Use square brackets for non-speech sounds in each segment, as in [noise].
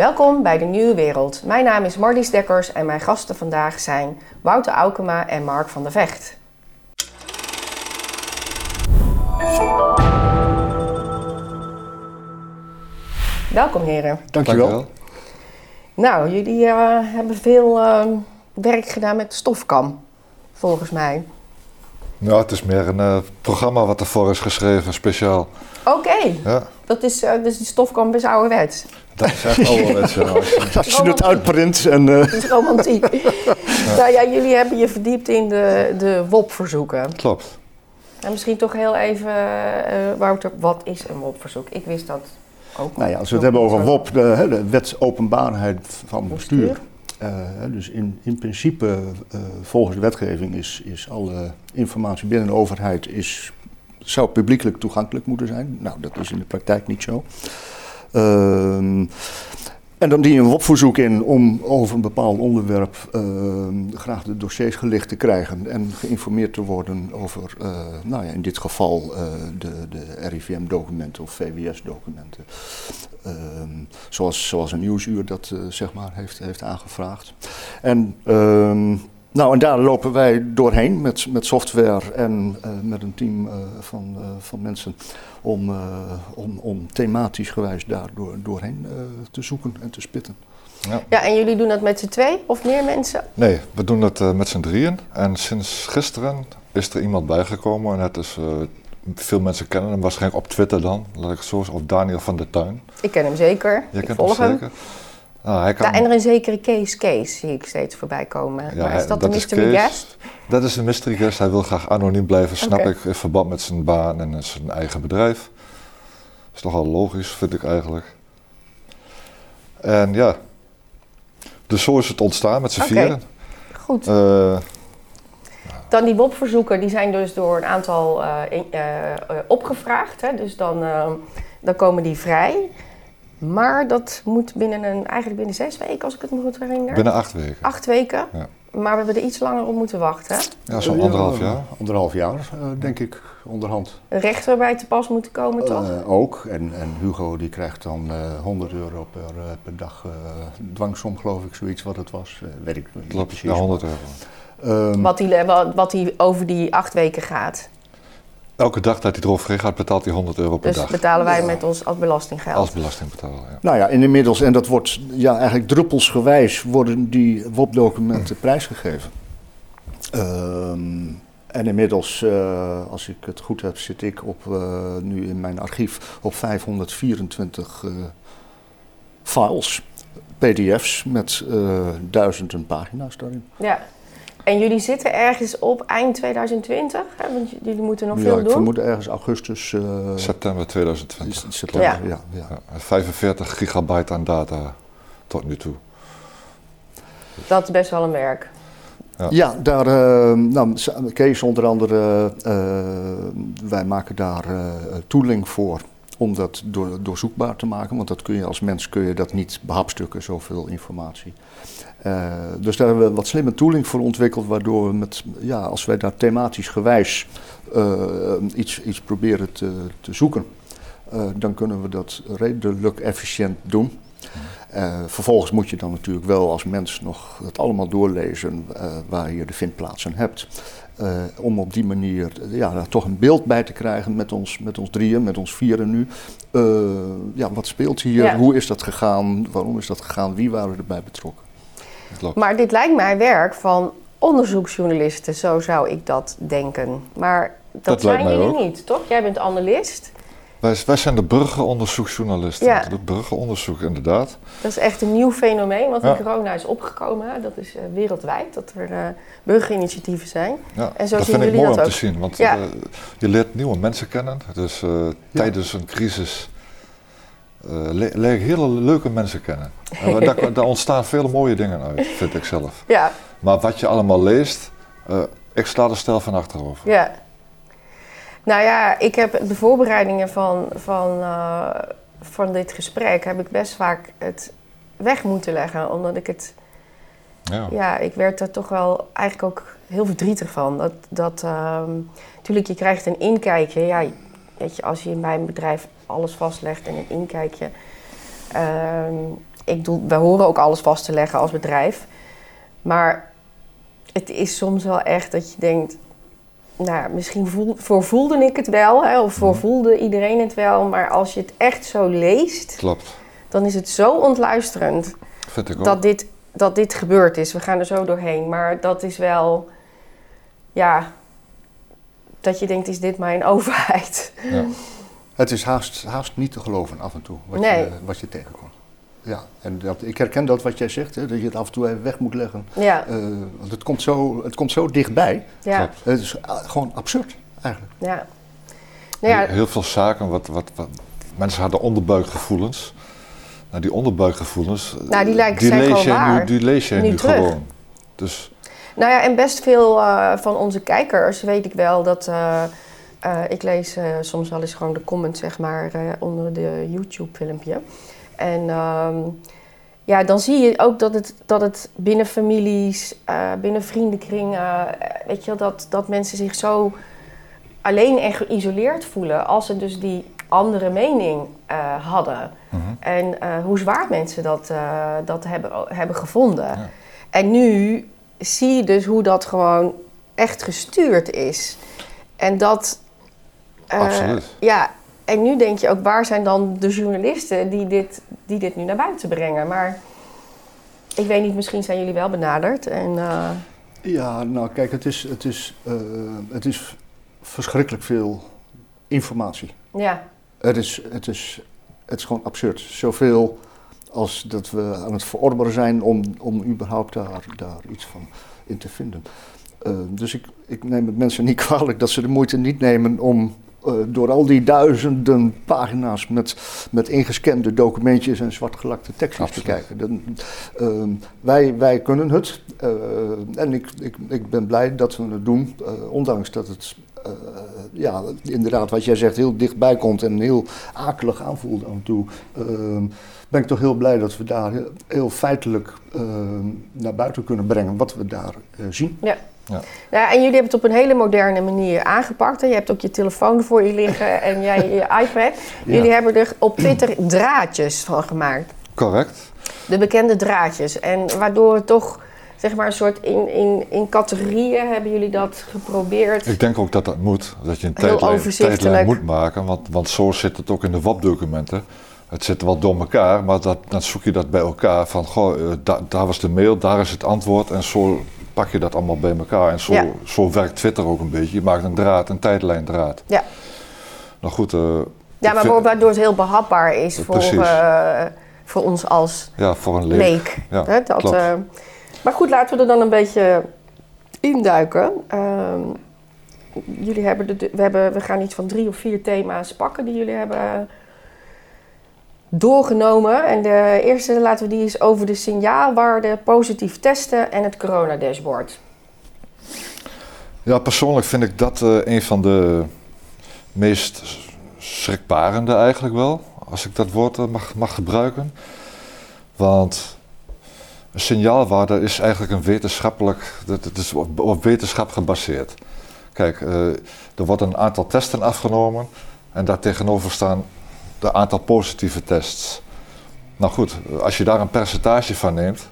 Welkom bij de Nieuwe Wereld. Mijn naam is Marlies Dekkers en mijn gasten vandaag zijn Wouter Aukema en Mark van der Vecht. Welkom heren. Dankjewel. Dankjewel. Nou, jullie eh, hebben veel eh, werk gedaan met de stofkam, volgens mij. Ja, het is meer een eh, programma wat ervoor is geschreven, speciaal. Oké, Ja, dat is eh, dus die stofkam is ouderwets. Dat is echt [laughs] ouderwets. ja. Als je- het uitprint en eh, Dat is romantiek. [laughs] Nou ja, jullie hebben je verdiept in de, de WOP-verzoeken. Klopt. En misschien toch heel even, eh, Wouter, wat is een WOP-verzoek? Ik wist dat ook. nou ja, als we het hebben over WOP, de, hè, de wet openbaarheid van bestuur. Bestuur. Eh, hè, dus in, in principe, eh, volgens de wetgeving, is, is alle informatie binnen de overheid is, zou publiekelijk toegankelijk moeten zijn. Nou, dat is in de praktijk niet zo. Ehm, en dan dien je een WOP-verzoek in om over een bepaald onderwerp ehm, graag de dossiers gelicht te krijgen en geïnformeerd te worden over, eh, nou ja, in dit geval eh, de, de RIVM-documenten of VWS-documenten. Ehm, zoals, zoals een nieuwsuur dat eh, zeg maar heeft, heeft aangevraagd. En, nou, en daar lopen wij doorheen met, met software en eh, met een team eh, van, eh, van mensen om, eh, om, om thematisch gewijs daar door, doorheen eh, te zoeken en te spitten. Ja. Ja, en jullie doen dat met z'n twee of meer mensen? Nee, we doen eh, met z'n drieën. En sinds gisteren is er iemand bijgekomen. En het is, eh, veel mensen kennen hem waarschijnlijk op Twitter dan. Laat ik het zo zeggen. Of Daniel van der Tuin. Ik ken hem zeker. Je ik kent volg hem hem. Nou, hij kan, en er een zekere Case Case zie ik steeds voorbij komen. Ja, maar is dat, de mystery Kees. guest? Dat is een mystery guest. Hij wil graag anoniem blijven, snap ik, in verband met zijn baan en zijn eigen bedrijf. Dat is toch wel logisch, vind ik eigenlijk. En ja, dus zo is het ontstaan met z'n vieren. Goed. Eh, Dan die WOP-verzoeken, die zijn dus door een aantal eh, in- eh, opgevraagd. Hè? Dus dan, dan komen die vrij. Maar dat moet binnen een, eigenlijk binnen zes weken, als ik het me goed herinner. binnen acht weken. Acht weken. Ja. Maar we hebben er iets langer op moeten wachten. hè? Ja, zo'n anderhalf jaar. Anderhalf jaar, eh, denk ik, onderhand. Een rechter bij te pas moeten komen, toch? Eh, ook. En, en Hugo die krijgt dan eh 100 euro per, eh, per dag eh, dwangsom, geloof ik, zoiets wat het was. Eh, weet ik niet Klopt, precies. ja, 100 euro. Ehm, wat, die, wat, wat die over die acht weken gaat. Elke dag dat hij eroverheen gaat, betaalt hij 100 euro per Dus dag. betalen wij Ja. met ons als belastinggeld. Als belastingbetaler, ja. Nou ja, en inmiddels, en dat wordt ja, eigenlijk druppelsgewijs, worden die WOP-documenten prijsgegeven. Ehm, en inmiddels, eh, als ik het goed heb, zit ik op, eh, nu in mijn archief op 524 eh, files, pdf's met eh, duizenden pagina's daarin. Ja. En jullie zitten ergens op eind 2020, hè? want jullie moeten nog ja, veel ik doen. vermoed ergens augustus. eh, September is- 2020. september, Ja. ja. Ja, Ja, 45 gigabyte aan data tot nu toe. Dat is best wel een werk. Ja. Ja, daar, eh, nou, Kees onder andere, eh, wij maken daar tooling voor om dat door, doorzoekbaar te maken. Want dat kun je als mens kun je dat niet behapstukken, zoveel informatie. Eh, dus daar hebben we wat slimme tooling voor ontwikkeld, waardoor we met, ja, als wij daar thematisch gewijs eh, iets, iets proberen te, te zoeken, eh, dan kunnen we dat redelijk efficiënt doen. Vervolgens moet je dan natuurlijk wel als mens nog het allemaal doorlezen waar je de vindplaatsen hebt. Eh, om op die manier eh, ja, daar toch een beeld bij te krijgen met ons, met ons drieën, met ons vieren nu. Eh, ja, wat speelt hier? Ja. Hoe is dat gegaan? Waarom is dat gegaan? Wie waren erbij betrokken? Maar dit lijkt mij werk van onderzoeksjournalisten, zo zou ik dat denken. Maar dat, Dat zijn jullie ook. niet, toch? Jij bent analist. Wij, wij zijn de burgeronderzoeksjournalisten. Ja. Het burgeronderzoek, inderdaad. Dat is echt een nieuw fenomeen, wat Ja. in corona is opgekomen. Dat is eh, wereldwijd, dat er eh, burgerinitiatieven zijn. Ja, En zo dat zien vind ik jullie mooi dat om ook. te zien, want Ja. eh, je leert nieuwe mensen kennen. Dus eh, tijdens een crisis eh, le- leer ik hele leuke mensen kennen. En daar, daar ontstaan vele mooie dingen uit, vind ik zelf. Ja, Maar wat je allemaal leest, eh, ik sla er stel van achterover. ja. Nou ja, ik heb de voorbereidingen van, van, eh, van dit gesprek... heb ik best vaak het weg moeten leggen, omdat ik het... Ja. Ja, ik werd er toch wel eigenlijk ook heel verdrietig van. Dat, dat ehm, natuurlijk, je krijgt een inkijkje. Ja, weet je, als je bij een bedrijf alles vastlegt en een inkijkje. ehm, ik bedoel, we horen ook alles vast te leggen als bedrijf. Maar het is soms wel echt dat je denkt, nou, misschien voel, voorvoelde ik het wel, hè, of voorvoelde iedereen het wel. Maar als je het echt zo leest, Klopt. dan is het zo ontluisterend Vind ik ook. dat dit, dat dit gebeurd is. We gaan er zo doorheen. Maar dat is wel, ja, dat je denkt, is dit mijn [laughs] overheid? Ja. Het is haast, haast niet te geloven af en toe wat, Nee. je, wat je tegenkomt. Ja, en dat, ik herken dat wat jij zegt, hè, dat je het af en toe even weg moet leggen. Ja, Eh, want het komt, zo, het komt zo dichtbij. ja. Het is ah, gewoon absurd, eigenlijk. ja. Nou ja, Heel, heel veel zaken, wat, wat, wat, mensen hadden onderbuikgevoelens. Nou, die onderbuikgevoelens, Nou, die lijken- die zijn lees gewoon waar. nu, die lees je Nu terug. gewoon. Dus Nou ja, en best veel eh, van onze kijkers weet ik wel dat. eh, eh, ik lees eh, soms wel eens gewoon de comments, zeg maar, eh, onder de YouTube-filmpje. En ehm, ja, dan zie je ook dat het, dat het binnen families, eh, binnen vriendenkringen, eh, weet je dat, dat mensen zich zo alleen en geïsoleerd voelen als ze dus die andere mening eh, hadden. mhm. En hoe zwaar mensen dat, dat hebben, hebben gevonden. Ja. En nu zie je dus hoe dat gewoon echt gestuurd is. En dat. Absoluut. Ja, en nu denk je ook, waar zijn dan de journalisten die dit, die dit nu naar buiten brengen? Maar ik weet niet, misschien zijn jullie wel benaderd. En, eh, Ja, nou kijk, het is, het is, eh, het is verschrikkelijk veel informatie. ja, Het is, het, is, het is gewoon absurd. Zoveel als dat we aan het verorberen zijn om, om überhaupt daar, daar iets van in te vinden. Eh, dus ik, ik neem het mensen niet [laughs] kwalijk dat ze de moeite niet nemen om eh, door al die duizenden pagina's met, met ingescande documentjes en zwartgelakte tekstjes te kijken. Dan, ehm, wij, wij kunnen het eh, en ik, ik, ik ben blij dat we het doen, eh, ondanks dat het eh, ja, inderdaad wat jij zegt heel dichtbij komt en heel akelig aanvoelt af en toe. ehm, ben ik toch heel blij dat we daar heel, heel feitelijk ehm, naar buiten kunnen brengen wat we daar zien. ja. Ja, en jullie hebben het op een hele moderne manier aangepakt. Je hebt ook je telefoon voor je liggen en jij je [laughs] iPad. Jullie Ja. hebben er op Twitter draadjes van gemaakt. Correct. De bekende draadjes. En waardoor het toch, zeg maar, een soort in, in, in categorieën hebben jullie dat geprobeerd. Ik denk ook dat dat moet. Dat je een tijdlijn, moet maken. Want, want zo zit het ook in de WAP-documenten. Het zit wel door elkaar, maar dat, dan zoek je dat bij elkaar. Van, goh, eh, da- daar was de mail, daar is het antwoord. En zo pak je dat allemaal bij elkaar. En zo, Ja. zo werkt Twitter ook een beetje. Je maakt een draad, een tijdlijndraad. Ja. Nou goed, eh, Ja, maar vind- waardoor het heel behapbaar is voor, Precies. eh, voor ons als ja, voor een leek. leek. Ja, dat, klopt. eh, maar goed, laten we er dan een beetje induiken. Ehm, jullie hebben de, we, hebben, we gaan iets van drie of vier thema's pakken die jullie hebben doorgenomen. En de eerste, laten we die eens over de signaalwaarde, positief testen en het coronadashboard. Ja, persoonlijk vind ik dat eh, een van de meest schrikbarende eigenlijk wel. Als ik dat woord eh, mag, mag gebruiken. Want een signaalwaarde is eigenlijk een wetenschappelijk, dat is op wetenschap gebaseerd. Kijk, eh, er wordt een aantal testen afgenomen en daartegenover staan de aantal positieve tests. Nou goed, als je daar een percentage van neemt,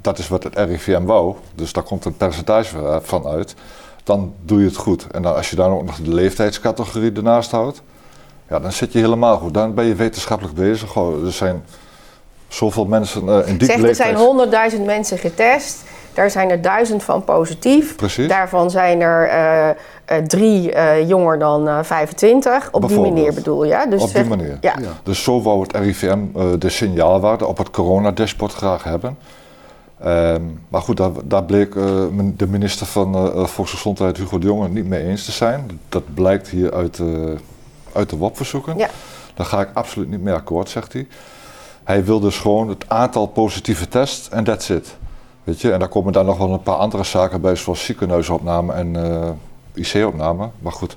dat is wat het RIVM wou, dus daar komt een percentage van uit, dan doe je het goed. En dan, als je daar ook nog de leeftijdscategorie ernaast houdt, ja, dan zit je helemaal goed. Dan ben je wetenschappelijk bezig. Goh, er zijn zoveel mensen eh in die Zeg, er leeftijd. zijn 100.000 mensen getest. Daar zijn er duizend van positief. Precies. Daarvan zijn er eh, eh, drie eh, jonger dan eh, 25. Op die manier bedoel je? Dus Op die manier. Ja. Ja. Dus zo wou het RIVM eh, de signaalwaarde op het coronadashboard graag hebben. Ehm, maar goed, daar, daar bleek eh, de minister van eh, Volksgezondheid Hugo de Jonge het niet mee eens te zijn. Dat blijkt hier uit, eh, uit de WAP-verzoeken. Ja. Daar ga ik absoluut niet mee akkoord, zegt hij. Hij wil dus gewoon het aantal positieve tests en that's it. Weet je, en daar komen dan nog wel een paar andere zaken bij, zoals ziekenhuisopname en eh, IC-opname. Maar goed,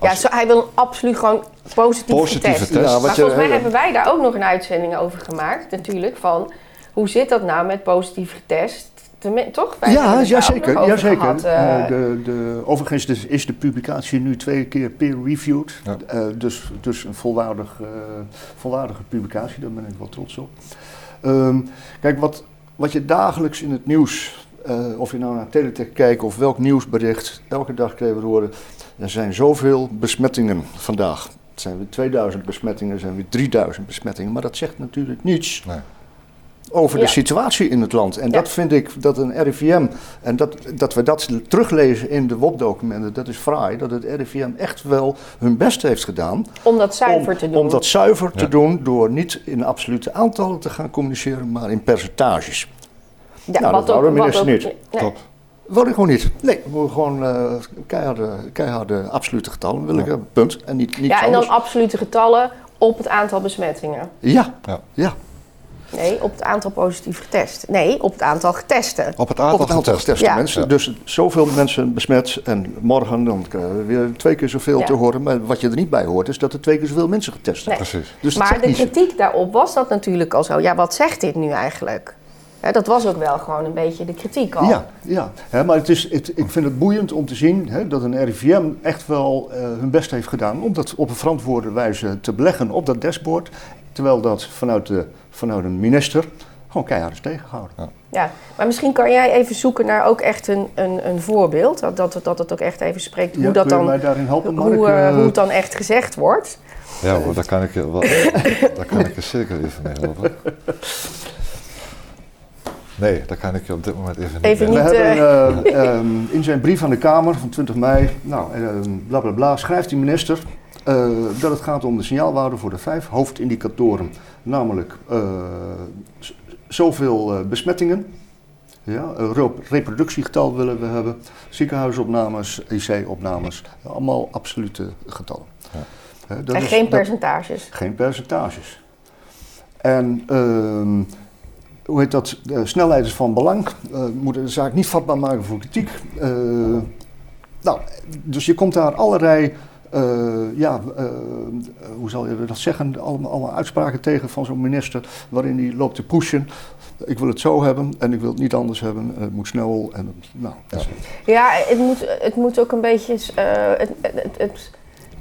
Ja, zo, hij wil absoluut gewoon positief Positieve getest. test. Ja, maar je- volgens mij hebben wij daar ook nog een uitzending over gemaakt, natuurlijk. Van hoe zit dat nou met positief getest? Tenmin- toch? Wij Ja, nog over jazeker. gehad, eh. Eh, de, de, overigens is- is de publicatie nu twee keer peer-reviewed. Ja. Eh, dus, dus een volwaardig, volwaardige publicatie, daar ben ik wel trots op. Ehm, kijk, wat, wat je dagelijks in het nieuws, eh, of je nou naar Teletech kijkt of welk nieuwsbericht, elke dag krijgen we horen, er zijn zoveel besmettingen vandaag. Het zijn weer 2000 besmettingen, er zijn weer 3000 besmettingen, maar dat zegt natuurlijk niets Nee. over Ja. de situatie in het land. En Ja. dat vind ik dat een RIVM, en dat, dat we dat teruglezen in de WOP-documenten, dat is fraai, dat het RIVM echt wel hun best heeft gedaan Om dat zuiver om, te doen. om dat zuiver te doen door niet in absolute aantallen te gaan communiceren, maar in percentages. Ja, nou, dat wou de minister niet. Nee. Top. Wil ik gewoon niet. Nee, we willen gewoon eh, keiharde, keiharde absolute getallen wil ik Ja. Punt. En niet, niet Ja, en dan absolute getallen op het aantal besmettingen. Ja, Ja. ja. Nee, op het aantal positief getest. Nee, op het aantal getesten. Op het aantal, Op het aantal getesten. geteste Ja. mensen. Ja. Dus zoveel mensen besmet en morgen dan krijgen we weer twee keer zoveel Ja. te horen. Maar wat je er niet bij hoort is dat er twee keer zoveel mensen getest zijn. Nee. Precies. Dus dat maar de kritiek daarop was dat natuurlijk al zo. Ja, wat zegt dit nu eigenlijk? Hè, dat was ook wel gewoon een beetje de kritiek al. Ja, ja. Hè, maar het is, het, ik vind het boeiend om te zien hè, dat een RIVM echt wel eh, hun best heeft gedaan om dat op een verantwoorde wijze te beleggen op dat dashboard. Terwijl dat vanuit, de, vanuit een minister gewoon keihard is tegengehouden. Ja, maar misschien kan jij even zoeken naar ook echt een, een, een voorbeeld. Dat, dat, dat het ook echt even spreekt hoe, Ja, dat dan, mij daarin helpen, Mark? hoe, eh, Eh, hoe het dan echt gezegd wordt. Ja hoor, daar kan ik je, wel, [laughs] daar kan ik je zeker even mee helpen. Nee, daar kan ik je op dit moment even niet We niet, hebben [laughs] eh, ehm, in zijn brief aan de Kamer van 20 mei, nou, ehm, bla bla bla, schrijft die minister eh, dat het gaat om de signaalwaarde voor de vijf hoofdindicatoren. Namelijk eh, zoveel eh, besmettingen, ja, reproductiegetal willen we hebben, ziekenhuisopnames, IC-opnames, allemaal absolute getallen. Ja. Hè, dat En is- geen dat- percentages. geen percentages. En ehm, hoe heet dat? De snelheid is van belang. Eh moeten de zaak niet vatbaar maken voor kritiek. Eh, nou, dus je komt daar allerlei, eh, ja, hoe zal je dat zeggen? Allemaal, allemaal uitspraken tegen van zo'n minister, waarin hij loopt te pushen. Ik wil het zo hebben en ik wil het niet anders hebben. En het moet snel. En, nou, Ja, het moet, het moet ook een beetje, eh, het, het, het, het-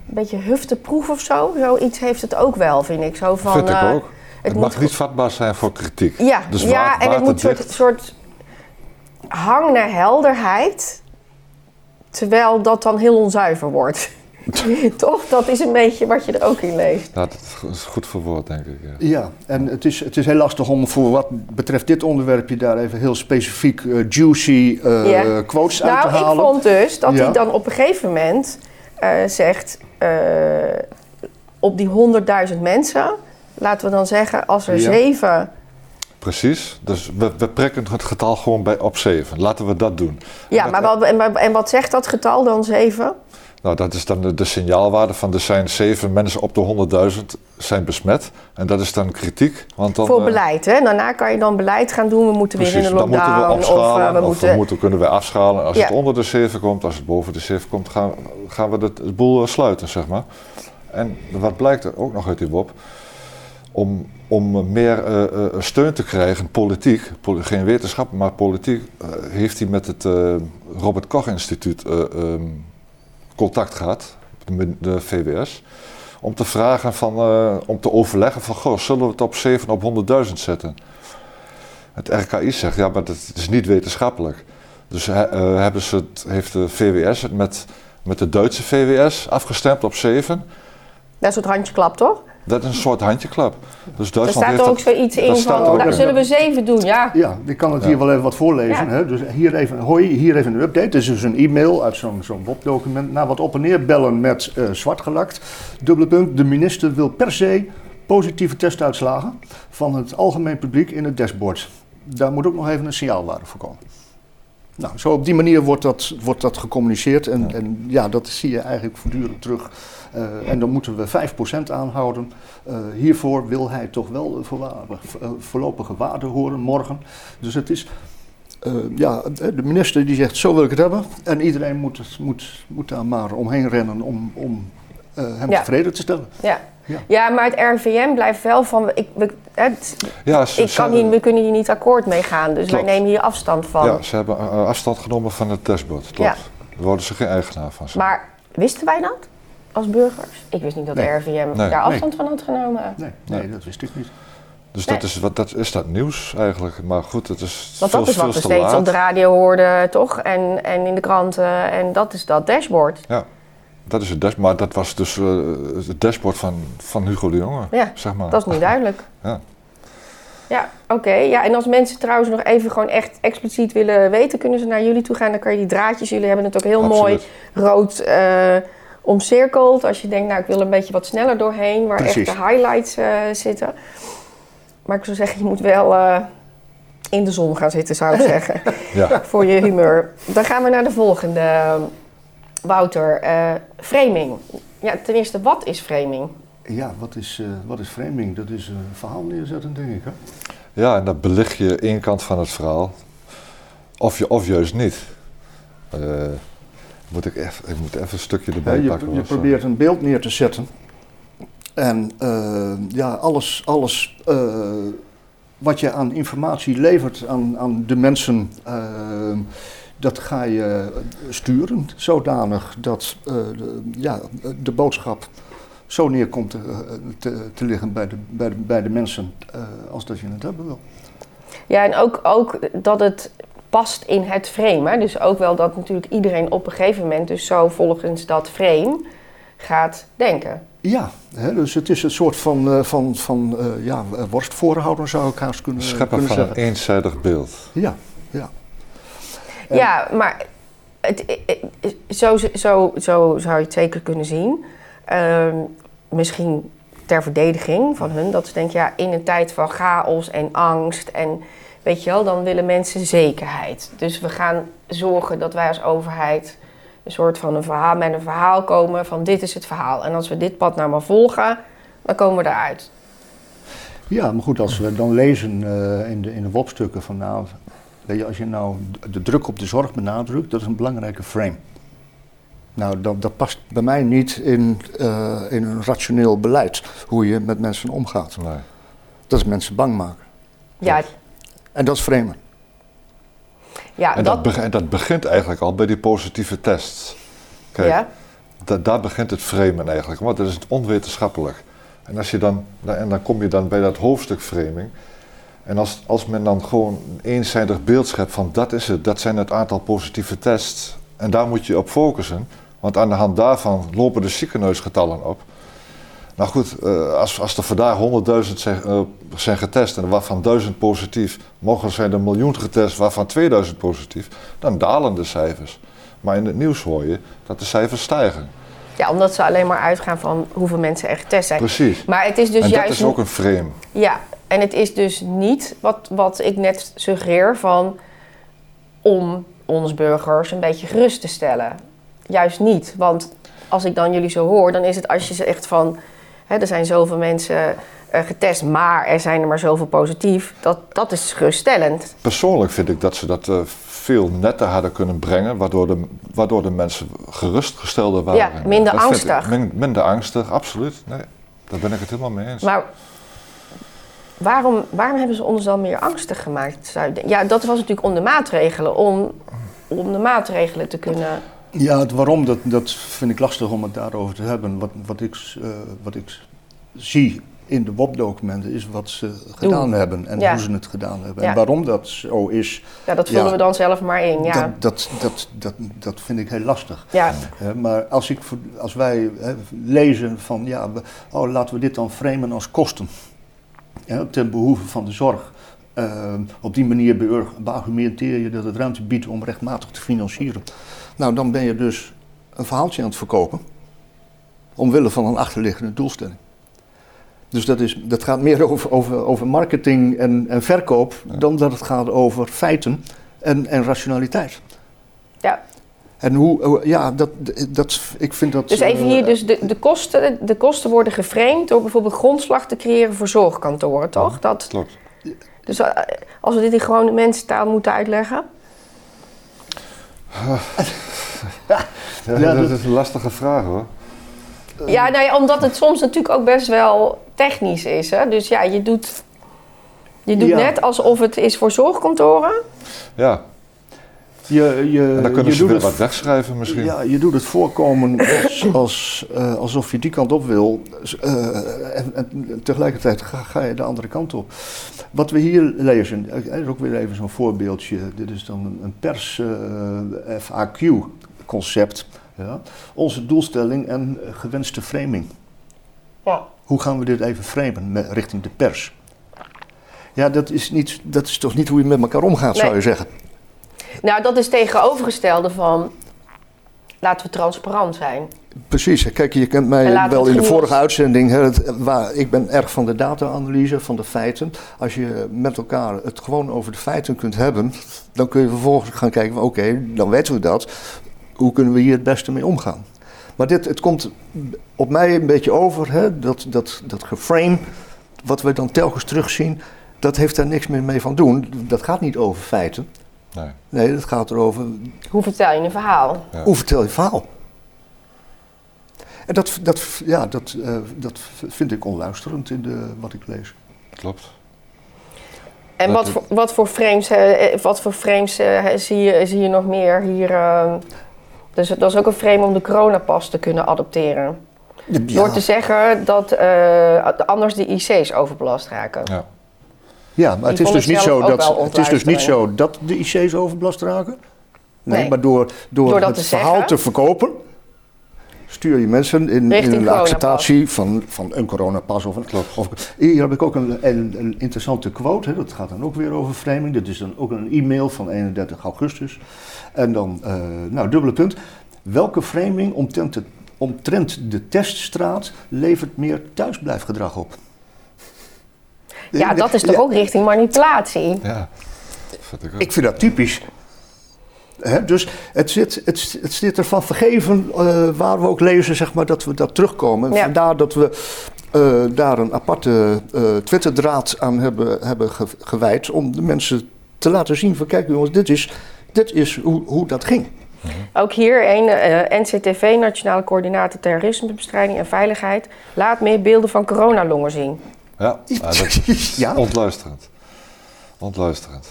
een beetje hufteproef of zo. Zoiets heeft het ook wel, vind ik. Zo van, Vind ik ook. Het, mag niet vatbaar zijn voor kritiek. Ja, Dus ja en het moet een soort, soort hang naar helderheid, terwijl dat dan heel onzuiver wordt. [laughs] Toch? Dat is een beetje wat je er ook in leest. Ja, dat is goed verwoord, denk ik. Ja. Ja, en het is, het is heel lastig om voor wat betreft dit onderwerpje daar even heel specifiek eh, juicy eh, Ja. quotes uit Nou, te ik halen. vond dus dat Ja. hij dan op een gegeven moment eh, zegt, eh, op die 100.000 mensen, laten we dan zeggen, als er Ja. zeven... Precies. Dus we, we prikken het getal gewoon bij op 7. Laten we dat doen. Ja, maar wat, en, wat zegt dat getal dan, zeven? Nou, dat is dan de, de signaalwaarde van er zijn 7 mensen op de 100.000 zijn besmet. En dat is dan kritiek. Want dan, Voor eh, beleid, hè? Daarna kan je dan beleid gaan doen. We moeten weer in een dan moeten we lockdown. opschalen. of Of, eh, we moeten... moeten, kunnen we afschalen. Als Ja. het onder de 7 komt, als het boven de 7 komt, gaan, gaan we de, de boel eh, sluiten, zeg maar. En wat blijkt er ook nog uit die WOP? Om, om meer eh, eh, steun te krijgen, politiek, poli- geen wetenschap, maar politiek, eh, heeft hij met het Robert Koch Instituut eh, ehm, contact gehad, de, VWS, om te vragen van, om te overleggen van, goh, zullen we het op 7 op 100.000 zetten? Het RKI zegt, ja, maar dat is niet wetenschappelijk. Dus he- hebben ze het, heeft de VWS het met, met de Duitse VWS afgestemd op 7. Dat is het handjeklap, toch? Dat is een soort handjeklap. Dus Er Duitsland staat heeft ook dat, zoiets in dat staat van, ook nou, in. zullen we zeven doen? Ja. Ja, ik kan het Ja. hier wel even wat voorlezen. Ja. Hè? Dus hier even, hoi, hier even een update. Dit is dus een e-mail uit zo'n zo'n WOP-document. Na wat op en neer bellen met eh zwart gelakt. Dubbele punt, de minister wil per se positieve testuitslagen van het algemeen publiek in het dashboard. Daar moet ook nog even een signaalwaarde voor komen. Nou, zo op die manier wordt dat, wordt dat gecommuniceerd. En ja. en ja, dat zie je eigenlijk voortdurend terug. Uh, en dan moeten we 5% aanhouden. Uh, hiervoor wil hij toch wel een uh, voorlopige waarde horen morgen. Dus het is. Uh, ja, de minister die zegt: Zo wil ik het hebben. En iedereen moet, moet, moet daar maar omheen rennen om, om hem ja. tevreden te stellen. Ja. Ja. ja, maar het RVM blijft wel van. Ik, we, het, ja, ze, ik kan hier, we kunnen hier niet akkoord mee gaan, dus klopt. wij nemen hier afstand van. Ja, ze hebben uh, afstand genomen van het dashboard. Klopt. Ja. Daar worden ze geen eigenaar van. Zijn. Maar wisten wij dat als burgers? Ik wist niet dat nee. de RVM nee. daar afstand nee. van had genomen. Nee, nee, dat wist ik niet. Dus Nee. dat, is, wat, dat is dat nieuws eigenlijk. Maar goed, het is Want veel, dat is wat veel we te steeds laat. op de radio hoorden, toch? En, en in de kranten. En dat is dat dashboard. Dat is het dashboard. Maar dat was dus eh, het dashboard van, van Hugo de Jonge, Ja, zeg maar. dat is nu duidelijk. Ja. Ja, oké. Ja, en als mensen trouwens nog even gewoon echt expliciet willen weten, kunnen ze naar jullie toe gaan. Dan kan je die draadjes, jullie hebben het ook heel mooi rood eh, omcirkeld. Als je denkt, nou ik wil een beetje wat sneller doorheen, waar Precies. echt de highlights eh, zitten. Maar ik zou zeggen, je moet wel in de zon gaan zitten, zou ik [laughs] zeggen. Ja. voor je humeur. Dan gaan we naar de volgende. Wouter, eh, framing. Ja, ten eerste, wat is framing? Ja, wat is, eh, wat is framing? Dat is een verhaal neerzetten, denk ik. Hè? ja, en dan belicht je één kant van het verhaal. Of, je, of juist niet. Eh, moet ik, even, ik moet even een stukje Ja, erbij je, pakken. je probeert een beeld neer te zetten. En eh, ja, alles, alles eh, wat je aan informatie levert aan, aan de mensen, dat ga je sturen zodanig dat eh, de, ja, de boodschap zo neerkomt te, te, te liggen bij de, bij de, bij de mensen eh, als dat je het hebben wil. Ja, en ook, ook dat het past in het frame. Hè? Dus ook wel dat natuurlijk iedereen op een gegeven moment dus zo volgens dat frame gaat denken. Ja, hè, dus het is een soort van, eh, van, van eh, ja, worstvoorhouder zou ik haast kunnen, Scheppen kunnen van een eenzijdig beeld. Ja, ja. Maar het, zo, zo, zo zou je het zeker kunnen zien. Ehm, misschien ter verdediging van hun. Dat ze denken, ja, in een tijd van chaos en angst en weet je wel, dan willen mensen zekerheid. Dus we gaan zorgen dat wij als overheid een soort van een verhaal met een verhaal komen van dit is het verhaal. En als we dit pad nou maar volgen, dan komen we eruit. ja, maar goed, als we dan lezen eh, in de, in de WOP-stukken van nou, weet je, als je nou de druk op de zorg benadrukt, dat is een belangrijke frame. Nou, dat, dat past bij mij niet in, eh, in een rationeel beleid, hoe je met mensen omgaat. Nee. Dat is mensen bang maken. Ja, En dat is framen. ja En, dat, dat, en dat begint eigenlijk al bij die positieve tests. Kijk, ja. da- daar begint het framen eigenlijk, want dat is het onwetenschappelijk. En, als je dan, en dan kom je dan bij dat hoofdstuk framing. En als, als men dan gewoon een eenzijdig beeld schept van dat is het, dat zijn het aantal positieve tests. En daar moet je op focussen, want aan de hand daarvan lopen de ziekenhuisgetallen op. Nou goed, eh, als, als er vandaag 100.000 zijn, eh, zijn getest en waarvan 1000 positief, mogen zijn er een miljoen getest waarvan 2000 positief, dan dalen de cijfers. Maar in het nieuws hoor je dat de cijfers stijgen. ja, omdat ze alleen maar uitgaan van hoeveel mensen er getest zijn. Precies. Maar het is dus en juist dat is ook een frame. Ja, en het is dus niet wat, wat ik net suggereer van om ons burgers een beetje gerust te stellen. Juist niet, want als ik dan jullie zo hoor, dan is het als je zegt van hè, er zijn zoveel mensen eh, getest, maar er zijn er maar zoveel positief, dat, dat is geruststellend. Persoonlijk vind ik dat ze dat eh, veel netter hadden kunnen brengen, waardoor de, waardoor de mensen gerustgestelder waren. Ja, minder Dat vind ik- angstig. min- minder angstig, absoluut. Nee, daar ben ik het helemaal mee eens. Maar waarom, waarom hebben ze ons dan meer angstig gemaakt? Ja, dat was natuurlijk om de maatregelen, om, om de maatregelen te kunnen... Ja, het waarom, dat, dat vind ik lastig om het daarover te hebben. Wat, wat, ik, eh, wat ik zie in de WOP-documenten is wat ze gedaan hebben en Ja. hoe ze het gedaan hebben. Ja. En waarom dat zo is, Ja, dat vullen Ja. we dan zelf maar in, ja. dat, dat, dat, dat, dat vind ik heel lastig. ja. Maar als, ik, als wij lezen van, ja, we- oh, laten we dit dan framen als kosten. Ja, ten behoeve van de zorg. Eh, op die manier beargumenteer je dat het ruimte biedt om rechtmatig te financieren. Nou, dan ben je dus een verhaaltje aan het verkopen. Omwille van een achterliggende doelstelling. Dus dat, is, dat gaat meer [laughs] over, over, over marketing en, en verkoop dan dat het gaat over feiten en, en rationaliteit. Ja. En hoe, hoe- ja, dat, dat, ik vind dat... Dus even eh, hier, dus de, de, kosten, de kosten worden geframed door bijvoorbeeld grondslag te creëren voor zorgkantoren, toch? Dat, Klopt. dus eh, als we dit in gewone mensentaal moeten uitleggen. [laughs] Ja, Ja, dat dat- is een lastige vraag hoor. Ja, nou ja, omdat het soms natuurlijk ook best wel technisch is. Hè? Dus ja, je doet, je doet Ja. net alsof het is voor zorgkantoren. Ja, Je, je, En dan kunnen je ze doet weer het wat wegschrijven misschien. Ja, je doet het voorkomen [coughs] als, als, eh, alsof je die kant op wil. eh, en, en tegelijkertijd ga, ga je de andere kant op. Wat we hier lezen, eh, er is ook weer even zo'n voorbeeldje. Dit is dan een, pers eh, FAQ-concept. Ja. Onze doelstelling en gewenste framing. Ja. Hoe gaan we dit even framen met, richting de pers? Ja, dat is, niet, dat is toch niet hoe je met elkaar omgaat, zou je zeggen. Nou, dat is tegenovergestelde van laten we transparant zijn. Precies, kijk, je kent En mij wel in de vorige uitzending. Hè, het- waar, ik ben erg van de data-analyse, van de feiten. Als je met elkaar het gewoon over de feiten kunt hebben, dan kun je vervolgens gaan kijken: oké, dan weten we dat. Hoe kunnen we hier het beste mee omgaan? Maar dit, het komt op mij een beetje over, hè, dat, dat, dat geframe, wat we dan telkens terugzien, dat heeft daar niks meer mee van doen. Dat gaat niet over feiten. Nee. Nee, dat gaat erover Hoe vertel je een verhaal? Ja. hoe vertel je verhaal? En dat, dat, ja, dat, eh, dat vind ik onluisterend in de, wat ik lees. Klopt. En Dat wat het- voor, wat voor frames, eh, wat voor frames eh, zie, je, zie je nog meer hier? eh, dus dat is ook een frame om de coronapas te kunnen adopteren. Door te zeggen dat eh, anders de IC's overbelast raken. Ja. Ja, maar het Die is, dus niet zo dat, het is dus niet zo dat de IC's overbelast raken. Nee, Nee. maar door, door, het te verhaal zeggen. te verkopen, stuur je mensen in, in coronapas. acceptatie van, van een coronapas. Of een, of, hier heb ik ook een, een, een interessante quote, hè, dat gaat dan ook weer over framing. Dit is dan ook een e-mail van 31 augustus. En dan, eh, nou, dubbele punt. Welke framing omtrent de, omtrent de teststraat levert meer thuisblijfgedrag op? Ja, dat is toch Ja, ook richting manipulatie? Ja. Vind ik ook. Ik vind dat typisch. Hè, dus het zit, het, het zit ervan vergeven eh, waar we ook lezen zeg maar, dat we dat terugkomen. En Ja. Vandaar dat we eh, daar een aparte eh Twitterdraad aan hebben, hebben ge- gewijd. Om de mensen te laten zien van kijk jongens, dit is, dit is hoe, hoe dat ging. Ook hier een eh, NCTV, Nationale Coördinator Terrorismebestrijding en Veiligheid, laat meer beelden van coronalongen zien. Ja, dat [laughs] ja, ontluisterend. Ontluisterend.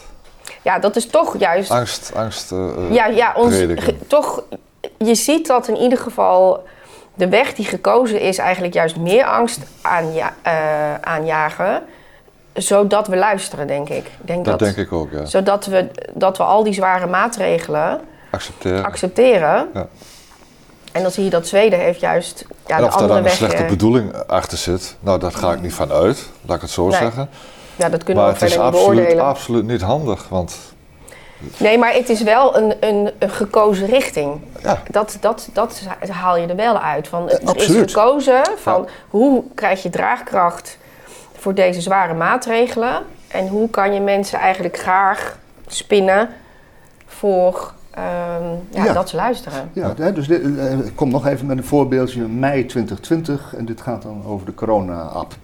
Ja, dat is toch juist. Angst, angst. eh, eh, Ja, ja ons, ge- toch, je ziet dat in ieder geval de weg die gekozen is eigenlijk juist meer angst aanja eh, aanjagen, zodat we luisteren, denk ik. Ik denk Dat dat, denk ik ook, ja. Zodat we, dat we al die zware maatregelen Accepteren. accepteren. Ja. En dan zie je dat Zweden heeft juist ja, en de of daar andere dan een slechte eh, bedoeling achter zit, nou, dat ga ik niet van uit, laat ik het zo Nee, zeggen. ja, dat kunnen Maar we het is verder niet beoordelen. absoluut niet handig, want Nee, maar het is wel een, een, een gekozen richting. ja, Dat, dat, dat haal je er wel uit. Van, het Eh, is gekozen van hoe krijg je draagkracht voor deze zware maatregelen. En hoe kan je mensen eigenlijk graag spinnen voor ja, Ja. dat ze luisteren. ja dus dit, eh, ik kom nog even met een voorbeeldje. Mei 2020 en dit gaat dan over de corona-app.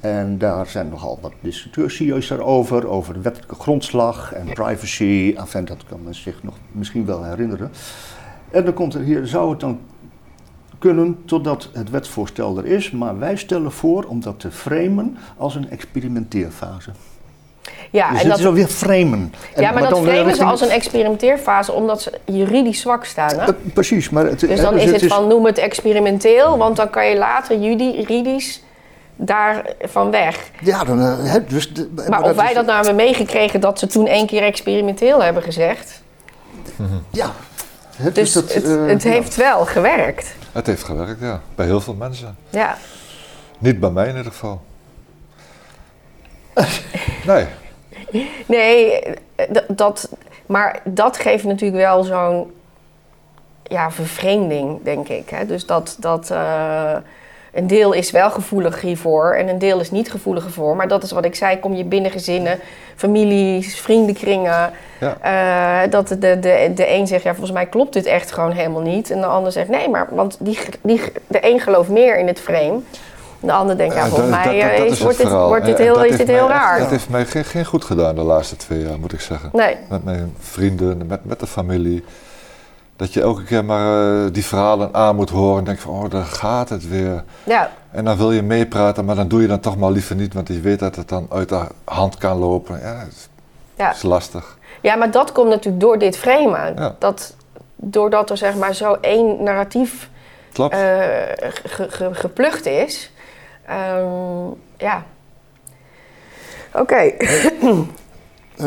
En daar zijn nogal wat discussies daarover, over de wettelijke grondslag en privacy. Enfin, dat kan men zich nog misschien wel herinneren. En dan komt er hier, zou het dan kunnen totdat het wetsvoorstel er is, maar wij stellen voor om dat te framen als een experimenteerfase. Ja, dus en dat, is alweer framen. En- ja maar, dat framen ze richting- als een experimenteerfase omdat ze juridisch zwak staan. Hè? Eh, precies, maar het, Dus hè, dan is het is- van noem het experimenteel, want dan kan je later juridisch daarvan weg. Ja, dan, eh, hè, dus, de- Maar of wij is- dat nou hebben meegekregen dat ze toen één keer experimenteel hebben gezegd. Ja. Het, Dus dat, het, eh, het ja. heeft wel gewerkt. het heeft gewerkt, ja. Bij heel veel mensen. Ja. Niet bij mij in ieder geval. [laughs] Nee, [laughs] Nee, eh, dat, maar dat geeft natuurlijk wel zo'n ja, vervreemding, denk ik. Hè? Dus dat, dat eh, een deel is wel gevoelig hiervoor en een deel is niet gevoelig hiervoor. Maar dat is wat ik zei, kom je binnen gezinnen, families, vriendenkringen. ja. Eh, dat de, de, de een zegt, ja, volgens mij klopt dit echt gewoon helemaal niet. En de ander zegt, nee, maar want die, die, de een gelooft meer in het frame. De ander denkt, ja, Eh, volgens dat- mij dat- eh, dat is, het wordt, dit, wordt dit En heel, is dit heel mij raar. Dat heeft mij geen, geen goed gedaan de laatste twee jaar, moet ik zeggen. Nee. Met mijn vrienden, met, met de familie. Dat je elke keer maar eh, die verhalen aan moet horen en denk van, oh, daar gaat het weer. Ja, En dan wil je meepraten, maar dan doe je dan toch maar liever niet, want je weet dat het dan uit de hand kan lopen. Ja, het- Ja. is lastig. Ja, maar dat komt natuurlijk door dit framen. Ja. Dat, doordat er zeg maar zo één narratief eh, ge- ge- geplukt is. Ehm, ja. Oké. [clears throat]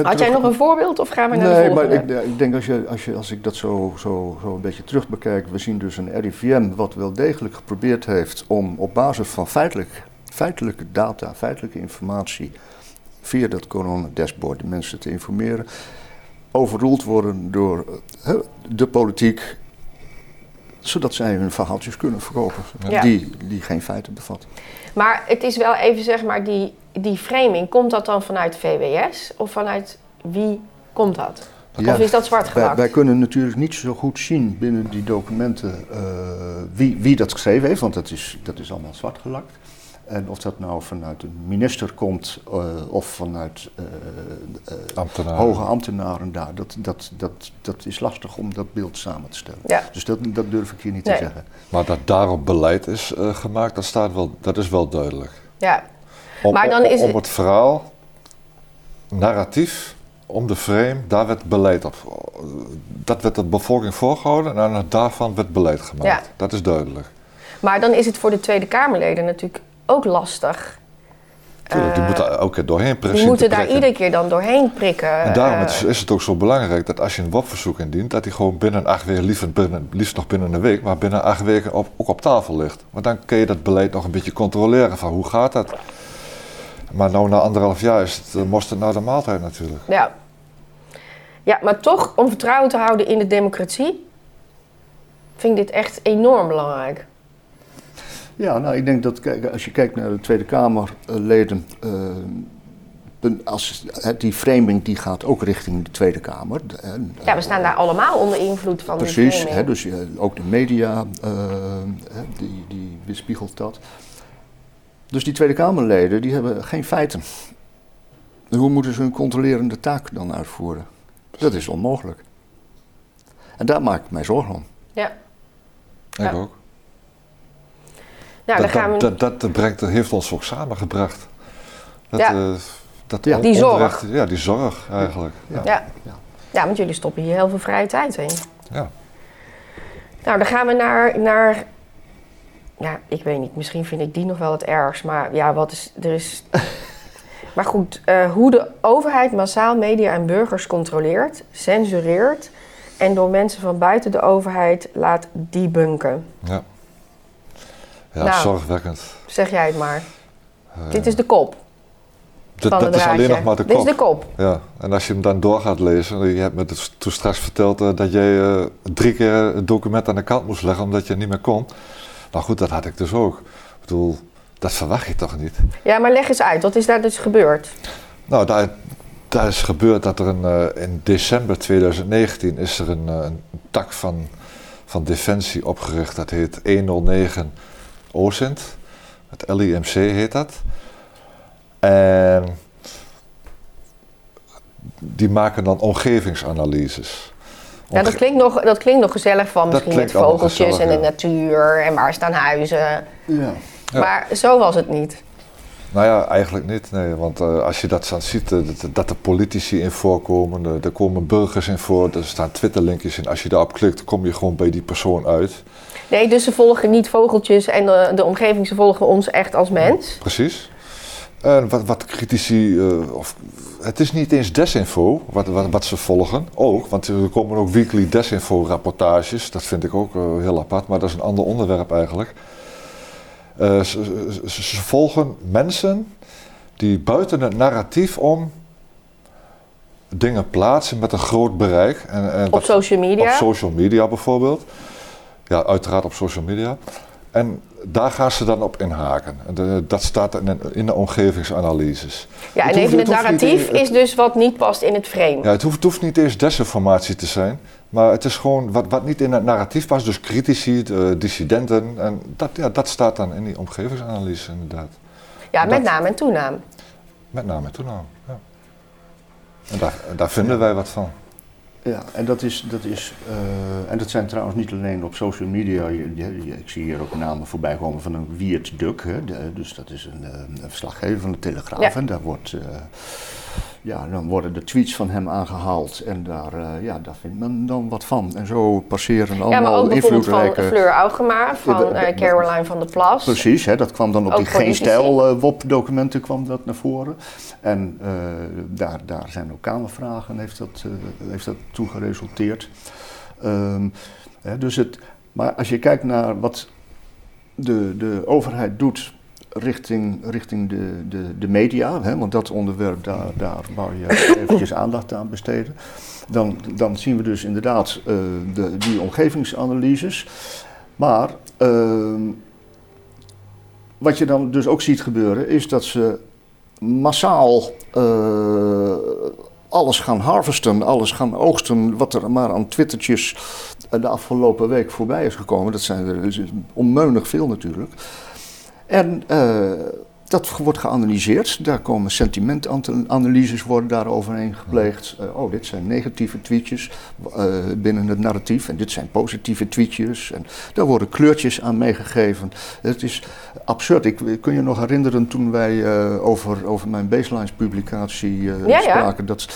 Had jij nog een voorbeeld of gaan we naar de Nee, maar volgende? ik, ik denk als, je, als, je, als ik dat zo, zo, zo een beetje terug bekijk, we zien dus een RIVM wat wel degelijk geprobeerd heeft om op basis van feitelijk, feitelijke data, feitelijke informatie, via dat coronadashboard de mensen te informeren, overroeld worden door eh, de politiek, zodat zij hun verhaaltjes kunnen verkopen, Ja. die, die geen feiten bevatten. Maar het is wel even zeg maar die, die framing. Komt dat dan vanuit VWS of vanuit wie komt dat? Ja, Of is dat zwart Wij, gelakt? wij kunnen natuurlijk niet zo goed zien binnen die documenten eh, wie, wie dat geschreven heeft, want dat is, dat is allemaal zwart gelakt. En of dat nou vanuit een minister komt eh, of vanuit eh, eh, Ambtenaren. hoge ambtenaren daar, dat, dat, dat, dat is lastig om dat beeld samen te stellen. Ja. Dus dat, dat durf ik hier niet Nee. te zeggen. Maar dat daarop beleid is eh, gemaakt, dat, staat wel, dat is wel duidelijk. Ja. Om, Maar dan om- is om het- het verhaal, narratief, om de frame, daar werd beleid op. Dat werd de bevolking voorgehouden en aan daarvan werd beleid gemaakt. Ja. Dat is duidelijk. Maar dan is het voor de Tweede Kamerleden natuurlijk ook lastig. Tuurlijk, die Eh, moeten keer doorheen precies. Die moeten daar iedere keer dan doorheen prikken. En daarom eh, is, het ook zo belangrijk dat als je een WOP-verzoek indient, dat die gewoon binnen acht weken, liefst, binnen, liefst nog binnen een week, maar binnen acht weken op, ook op tafel ligt. Want dan kun je dat beleid nog een beetje controleren van hoe gaat dat. Maar nou na anderhalf jaar is het, eh, het nou de maaltijd natuurlijk. Ja. ja, maar toch om vertrouwen te houden in de democratie, vind ik dit echt enorm belangrijk. Ja, nou, ik denk dat kijk, als je kijkt naar de Tweede Kamerleden, eh, als, hè, die framing die gaat ook richting de Tweede Kamer. En, Ja, we staan daar allemaal onder invloed van de Precies, framing. hè, dus eh, ook de media, eh, hè, die, die weerspiegelt dat. Dus die Tweede Kamerleden, die hebben geen feiten. En Hoe moeten ze hun controlerende taak dan uitvoeren? Dat is onmogelijk. En daar maak ik mij zorgen om. Ja. Ik Ja. ook. Nou, dan dat, gaan we... dat, dat, dat brengt, dat heeft ons ook samengebracht. Dat, Ja. eh, dat Ja. Die zorg. Ja, die zorg eigenlijk. Ja. ja. Ja. ja, want jullie stoppen hier heel veel vrije tijd in. Ja. Nou, dan gaan we naar, naar... Ja, ik weet niet. Misschien vind ik die nog wel het ergst. Maar ja, wat is... Er is... [laughs] maar goed, eh, hoe de overheid massaal media en burgers controleert, censureert... en door mensen van buiten de overheid laat debunken. Ja, ja Nou. zorgwekkend. Zeg jij het maar. Eh, Dit is de kop dit- dat is alleen nog maar de Dit kop. is de kop. Ja, en als je hem dan door gaat lezen, je hebt me dus toen straks verteld eh, dat jij eh, drie keer het document aan de kant moest leggen omdat je niet meer kon. Nou goed, dat had ik dus ook. Ik bedoel, dat verwacht je toch niet? Ja, maar leg eens uit. Wat is daar dus gebeurd? Nou, daar, daar is gebeurd dat er een, in december 2019 is er een, een tak van, van Defensie opgericht. Dat heet 109 OSINT. Het LIMC heet dat. En die maken dan omgevingsanalyses. Ja, dat klinkt nog, dat klinkt nog gezellig van misschien met vogeltjes gezellig, en de ja. natuur en waar staan huizen. Ja. Ja. Maar zo was het niet. Nou ja, eigenlijk niet. Nee, want eh, als je dat dan ziet, eh, dat, dat er politici in voorkomen, eh, er komen burgers in voor, er staan Twitterlinkjes in. Als je daarop klikt, kom je gewoon bij die persoon uit. Nee, dus ze volgen niet vogeltjes en de, de omgeving, ze volgen ons echt als mens. Precies. En wat, wat critici, eh, of, het is niet eens desinfo wat, wat, wat ze volgen, ook, want er komen ook weekly desinfo-rapportages, dat vind ik ook eh, heel apart, maar dat is een ander onderwerp eigenlijk. Eh, ze, ze- ze volgen mensen die buiten het narratief om dingen plaatsen met een groot bereik. En, en Op wat- social media. op social media bijvoorbeeld. Ja, uiteraard op social media. En daar gaan ze dan op inhaken. De- dat staat in, de- in de omgevingsanalyses. ja, en even het hoeft narratief in- het- is dus wat niet past in het frame. Ja, het hoeft, het hoeft niet eens desinformatie te zijn. Maar het is gewoon wat, wat niet in het narratief past. Dus critici, eh, dissidenten. En dat, ja, dat staat dan in die omgevingsanalyse inderdaad. Ja, met dat- naam en toenaam. Met name en toename. Ja. En daar, daar vinden wij wat van. Ja, en dat is, dat is eh, en dat zijn trouwens niet alleen op social media. Je- je- je- ik zie hier ook namen voorbij komen van een Wiert Duk, hè, de- dus dat is een, eh, een verslaggever van de Telegraaf. Ja. En daar wordt, eh, ja, dan worden de tweets van hem aangehaald en daar, ja, daar vindt men dan wat van. En zo passeren Ja, allemaal maar ook bijvoorbeeld van invloedrijke... Fleur Augema, van Ja, Caroline van der Plas. Precies, hè, dat kwam dan op Ook die Geen. Stijl WOP-documenten kwam dat naar voren. En daar, daar zijn ook Kamervragen, heeft dat, heeft dat toe geresulteerd. Ehm, hè, dus het, maar als je kijkt naar wat de, de overheid doet richting, richting de, de, de media, hè, want dat onderwerp, daar, daar wou je [coughs] eventjes aandacht aan besteden. Dan, dan zien we dus inderdaad eh, de, die omgevingsanalyses. Maar ehm, wat je dan dus ook ziet gebeuren, is dat ze massaal eh, alles gaan harvesten, alles gaan oogsten, wat er maar aan twittertjes de afgelopen week voorbij is gekomen. Dat zijn er dus onmeunig veel natuurlijk. En eh, dat wordt geanalyseerd. Daar komen sentimentanalyses worden daar overheen gepleegd. Eh, oh, dit zijn negatieve tweetjes eh, binnen het narratief. En dit zijn positieve tweetjes. En daar worden kleurtjes aan meegegeven. Het is absurd. Ik, kun je nog herinneren toen wij eh, over, over mijn baselines publicatie eh, Ja, ja. spraken. Dat,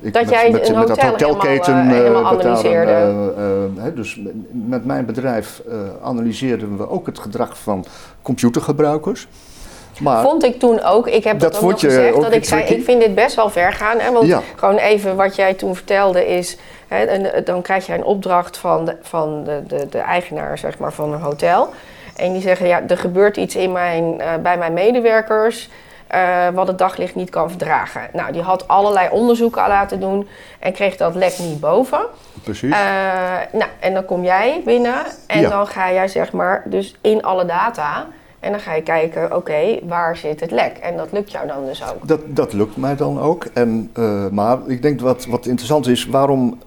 ik Dat jij een dat hotel hotelketen, helemaal, eh, eh, analyseerde. eh, eh, hè, dus met mijn bedrijf eh, analyseerden we ook het gedrag van computergebruikers. Maar Vond ik toen ook. Ik heb dat, Dat ook nog gezegd. ook Dat ik zei, tricky? ik vind dit best wel ver gaan. Hè, want Ja. gewoon even wat jij toen vertelde is... Hè, en, eh, dan krijg je een opdracht van, de, van de, de, de eigenaar zeg maar, van een hotel. En die zeggen, ja, er gebeurt iets in mijn, eh, bij mijn medewerkers... eh, wat het daglicht niet kan verdragen. Nou, die had allerlei onderzoeken laten doen... en kreeg dat lek niet boven. precies. Nou, en dan kom jij binnen en Ja. dan ga jij zeg maar dus in alle data en dan ga je kijken, oké, waar zit het lek? En dat lukt jou dan dus ook. Dat, dat lukt mij dan ook. En, eh, maar ik denk wat, wat interessant is, waarom,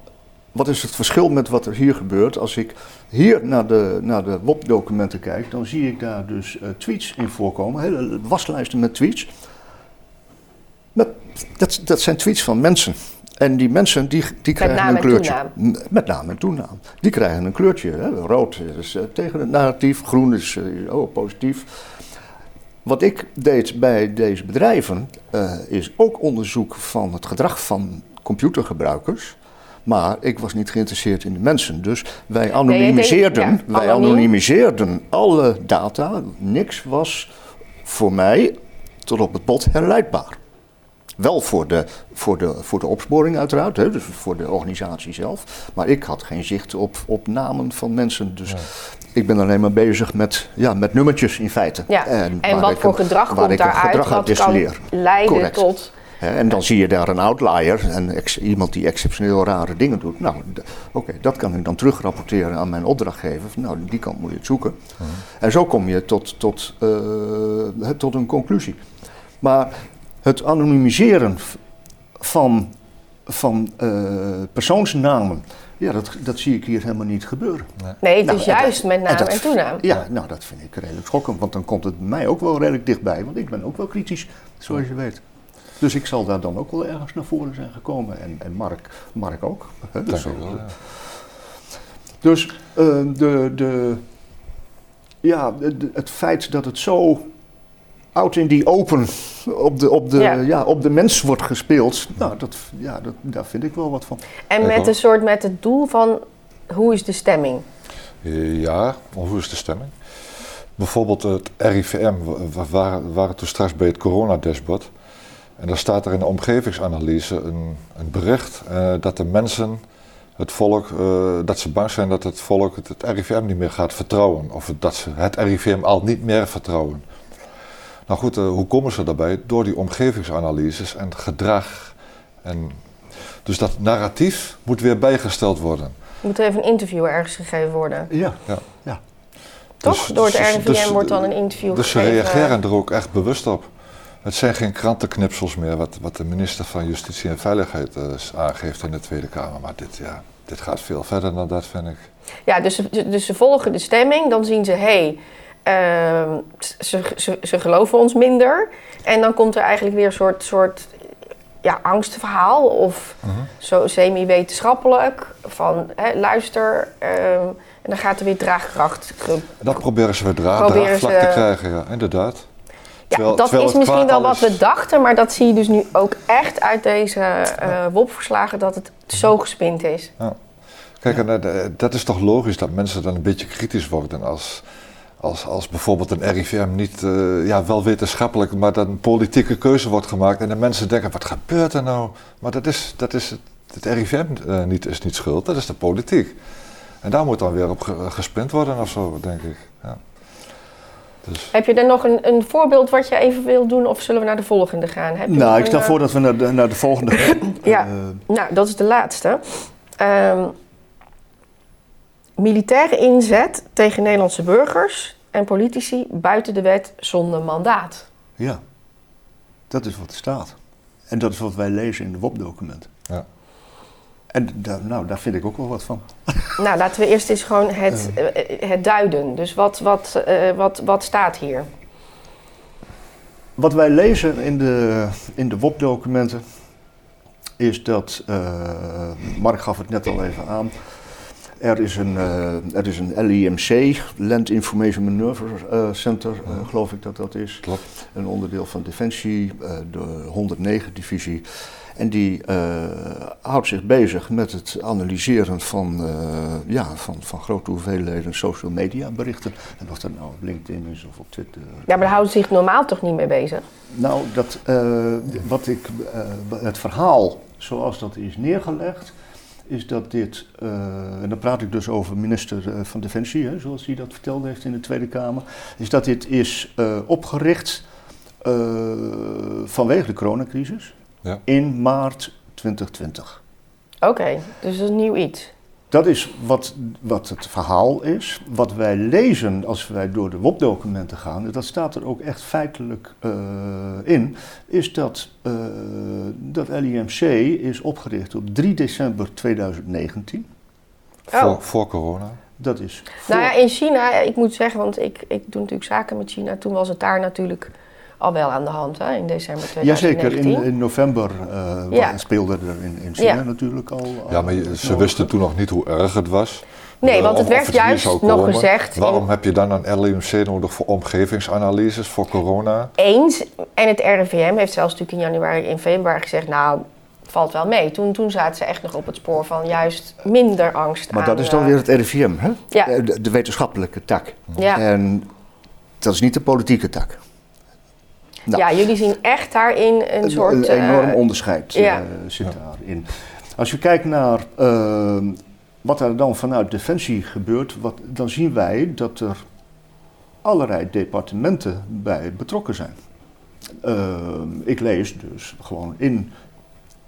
wat is het verschil met wat er hier gebeurt? Als ik hier naar de, naar de WOP-documenten kijk, dan zie ik daar dus eh, tweets in voorkomen, hele waslijsten met tweets. Dat, dat zijn tweets van mensen. En die mensen die, die krijgen een en kleurtje. toenaam. Met naam en toenaam. Die krijgen een kleurtje. Hè? Rood is eh, tegen het narratief, groen is eh, oh, positief. Wat ik deed bij deze bedrijven eh, is ook onderzoek van het gedrag van computergebruikers. Maar ik was niet geïnteresseerd in de mensen. Dus wij anonimiseerden, ja, wij anonimiseerden alle data. Niks was voor mij tot op het bot herleidbaar. Wel voor de, voor de, voor de opsporing uiteraard, hè, dus voor de organisatie zelf. Maar ik had geen zicht op, op namen van mensen. Dus ik ben alleen maar bezig met, ja, met nummertjes in feite. Ja. En, waar wat ik voor een- gedrag waar komt ik een daaruit? gedrag uit Wat kan destilleer. leiden Correct. tot... Hè, En dan zie je daar een outlier, en ex- iemand die exceptioneel rare dingen doet. Nou, oké, dat kan ik dan terugrapporteren aan mijn opdrachtgever. Van, Nou, die kant moet je het zoeken. En zo kom je tot, tot, eh, hè, tot een conclusie. Maar het anonimiseren van, van eh, persoonsnamen, ja, dat, dat zie ik hier helemaal niet gebeuren. Nee, het Nou, is dat- juist met naam dat- en toenaam. Ja, nou, dat vind ik redelijk schokkend, want dan komt het bij mij ook wel redelijk dichtbij, want ik ben ook wel kritisch, zoals je weet. Dus ik zal daar dan ook wel ergens naar voren zijn gekomen. En, en Mark, Mark ook. hè, dus wel, ja. dus eh, de, de, ja, de- het feit dat het zo out in die open op de, op de, Ja. ja. op de mens wordt gespeeld, nou, dat, ja, dat, daar vind ik wel wat van. En met een soort met het doel van hoe is de stemming? Ja, maar hoe is de stemming? Bijvoorbeeld het RIVM, we we waren, toen straks bij het coronadashboard. En daar staat er in de omgevingsanalyse een, een bericht eh, dat de mensen, het volk, eh, dat ze bang zijn dat het volk het, het RIVM niet meer gaat vertrouwen. Of dat ze het RIVM al niet meer vertrouwen. Nou goed, eh, hoe komen ze daarbij? Door die omgevingsanalyses en gedrag. En, dus dat narratief moet weer bijgesteld worden. Moet er even een interview ergens gegeven worden? Ja, Ja. ja. Toch? Dus- Door het dus- RIVM dus- wordt dan een interview Dus ze gegeven. reageren er ook echt bewust op. Het zijn geen krantenknipsels meer, wat, wat de minister van Justitie en Veiligheid eh, aangeeft in de Tweede Kamer. Maar dit, ja, dit gaat veel verder dan dat, vind ik. Ja, dus, ze- dus ze volgen de stemming, dan zien ze, hé, hey, ehm, ze, ze, ze geloven ons minder. En dan komt er eigenlijk weer een soort, soort ja, angstverhaal of zo semi-wetenschappelijk van hè, luister. ehm, en dan gaat er weer draagkracht. Dat proberen ze weer dra Proberen draagvlak ze- te krijgen, ja, inderdaad. Ja, Terwijl- dat terwijl is misschien wel wat we dachten, maar dat zie je dus nu ook echt uit deze eh WOP-verslagen dat het zo gespind is. Kijk, en, eh, dat is toch logisch dat mensen dan een beetje kritisch worden als, als, als bijvoorbeeld een RIVM niet, eh, ja, wel wetenschappelijk, maar dat een politieke keuze wordt gemaakt en de mensen denken, wat gebeurt er nou? Maar dat is, dat is het, het RIVM eh, niet, is niet schuld, dat is de politiek. En daar moet dan weer op ge- gespind worden of zo, denk ik. Ja. Dus, Heb je er nog een, een voorbeeld wat je even wil doen of zullen we naar de volgende gaan? Heb je Nou, ik stel eh, voor dat we naar de, naar de volgende gaan. Ja. Nou, dat is de laatste. Ehm, militaire inzet tegen Nederlandse burgers en politici buiten de wet zonder mandaat. ja, dat is wat er staat. En dat is wat wij lezen in de WOP-document. ja. En daar, nou, daar vind ik ook wel wat van. [laughs] Nou, laten we eerst eens gewoon het, eh, het duiden. Dus wat, wat, eh, wat, wat staat hier? Wat wij lezen in de, in de WOP-documenten is dat, eh, Mark gaf het net al even aan, er is een, eh, er is een LIMC, Land Information Maneuver eh, Center, eh, geloof ik dat dat is. Klopt. Een onderdeel van Defensie, eh, de 109-divisie. En die eh, houdt zich bezig met het analyseren van, eh, ja, van, van grote hoeveelheden social media berichten. En of dat nou op LinkedIn is of op Twitter. Ja, maar daar houden ze zich normaal toch niet mee bezig? Nou, dat, eh, wat ik, eh, het verhaal zoals dat is neergelegd, is dat dit, eh, en dan praat ik dus over minister eh, van Defensie, hè, zoals hij dat verteld heeft in de Tweede Kamer, is dat dit is eh, opgericht eh, vanwege de coronacrisis Ja. in maart 2020. Oké, dus dat is nieuw iets. Dat is wat, wat het verhaal is. Wat wij lezen als wij door de WOP-documenten gaan, en dat staat er ook echt feitelijk eh, in, is dat eh, dat LIMC is opgericht op 3 december 2019. Oh. Voor, voor corona. Dat is voor- Nou ja, in China, ik moet zeggen, want ik, ik doe natuurlijk zaken met China. Toen was het daar natuurlijk al wel aan de hand, hè, in december 2019. Jazeker, in, in november eh, Ja. speelde er in, in China Ja. natuurlijk al. Ja, maar je- ze wisten toen nog niet hoe erg het was. Nee, Eh, want het werd juist nog gezegd in- Waarom heb je dan een LIMC nodig voor omgevingsanalyses, voor corona? Eens. En het RIVM heeft zelfs natuurlijk in januari en februari gezegd, nou, valt wel mee. Toen, toen zaten ze echt nog op het spoor van juist minder angst Maar aan, dat is dan weer het RIVM, hè? Ja. Eh, De, de wetenschappelijke tak. Ja. En dat is niet de politieke tak. Nou. Ja, jullie zien echt daarin een, Een, soort... een eh, enorm onderscheid eh, ja. zit daarin. Als je kijkt naar eh, wat er dan vanuit Defensie gebeurt, wat, dan zien wij dat er allerlei departementen bij betrokken zijn. Eh, ik lees dus gewoon in,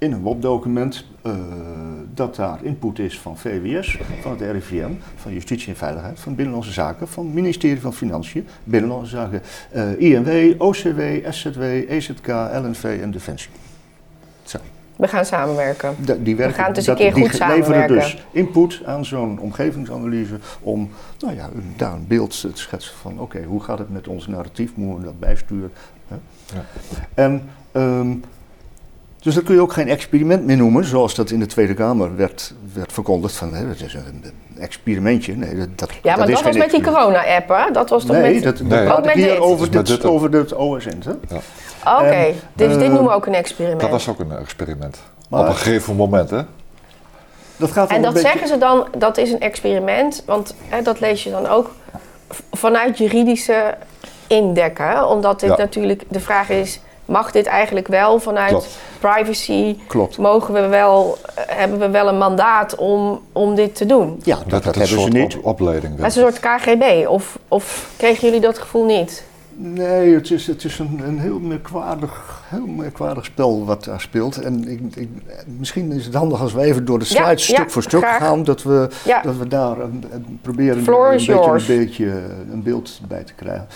in een WOP-document eh, dat daar input is van VWS, van het RIVM, van Justitie en Veiligheid, van Binnenlandse Zaken, van het ministerie van Financiën, Binnenlandse Zaken, eh, INW, OCW, SZW, EZK, LNV en Defensie. Zo. We gaan samenwerken. Da- die werken, gaan het eens dat- een keer die goed leveren samenwerken. dus input aan zo'n omgevingsanalyse om nou ja, een- daar een beeld te schetsen van oké, hoe gaat het met ons narratief, moeten we dat bijsturen. Hè? Ja. En, ehm, dus dat kun je ook geen experiment meer noemen, zoals dat in de Tweede Kamer werd, werd verkondigd van hè, het is een, experimentje. Nee, dat, dat, Ja, maar dat, is was met die corona-app, hè? Dat was toch Nee, met... dat, dat Nee. praat Ook met ik hier dit? over, dit, over het OSN. Hè? Oké, En, dus dit eh, noemen we ook een experiment. Dat was ook een experiment. Maar- Op een gegeven moment, hè? Dat gaat En dat beetje- zeggen ze dan, dat is een experiment, want hè, dat lees je dan ook vanuit juridische indekken. Omdat dit Ja. natuurlijk, de vraag is, mag dit eigenlijk wel vanuit Klopt. privacy? Klopt. Mogen we wel, hebben we wel een mandaat om, om dit te doen? Ja, dat, hebben ze niet. op- opleiding Dat is een soort KGB, of, of kregen jullie dat gevoel niet? Nee, het is, het is een, een heel, merkwaardig, heel merkwaardig spel wat daar speelt. En ik, ik, misschien is het handig als we even door de slides ja, stuk voor stuk graag. gaan. Dat we, Ja. dat we daar een, een- proberen een, beetje, een beetje een beeld bij te krijgen.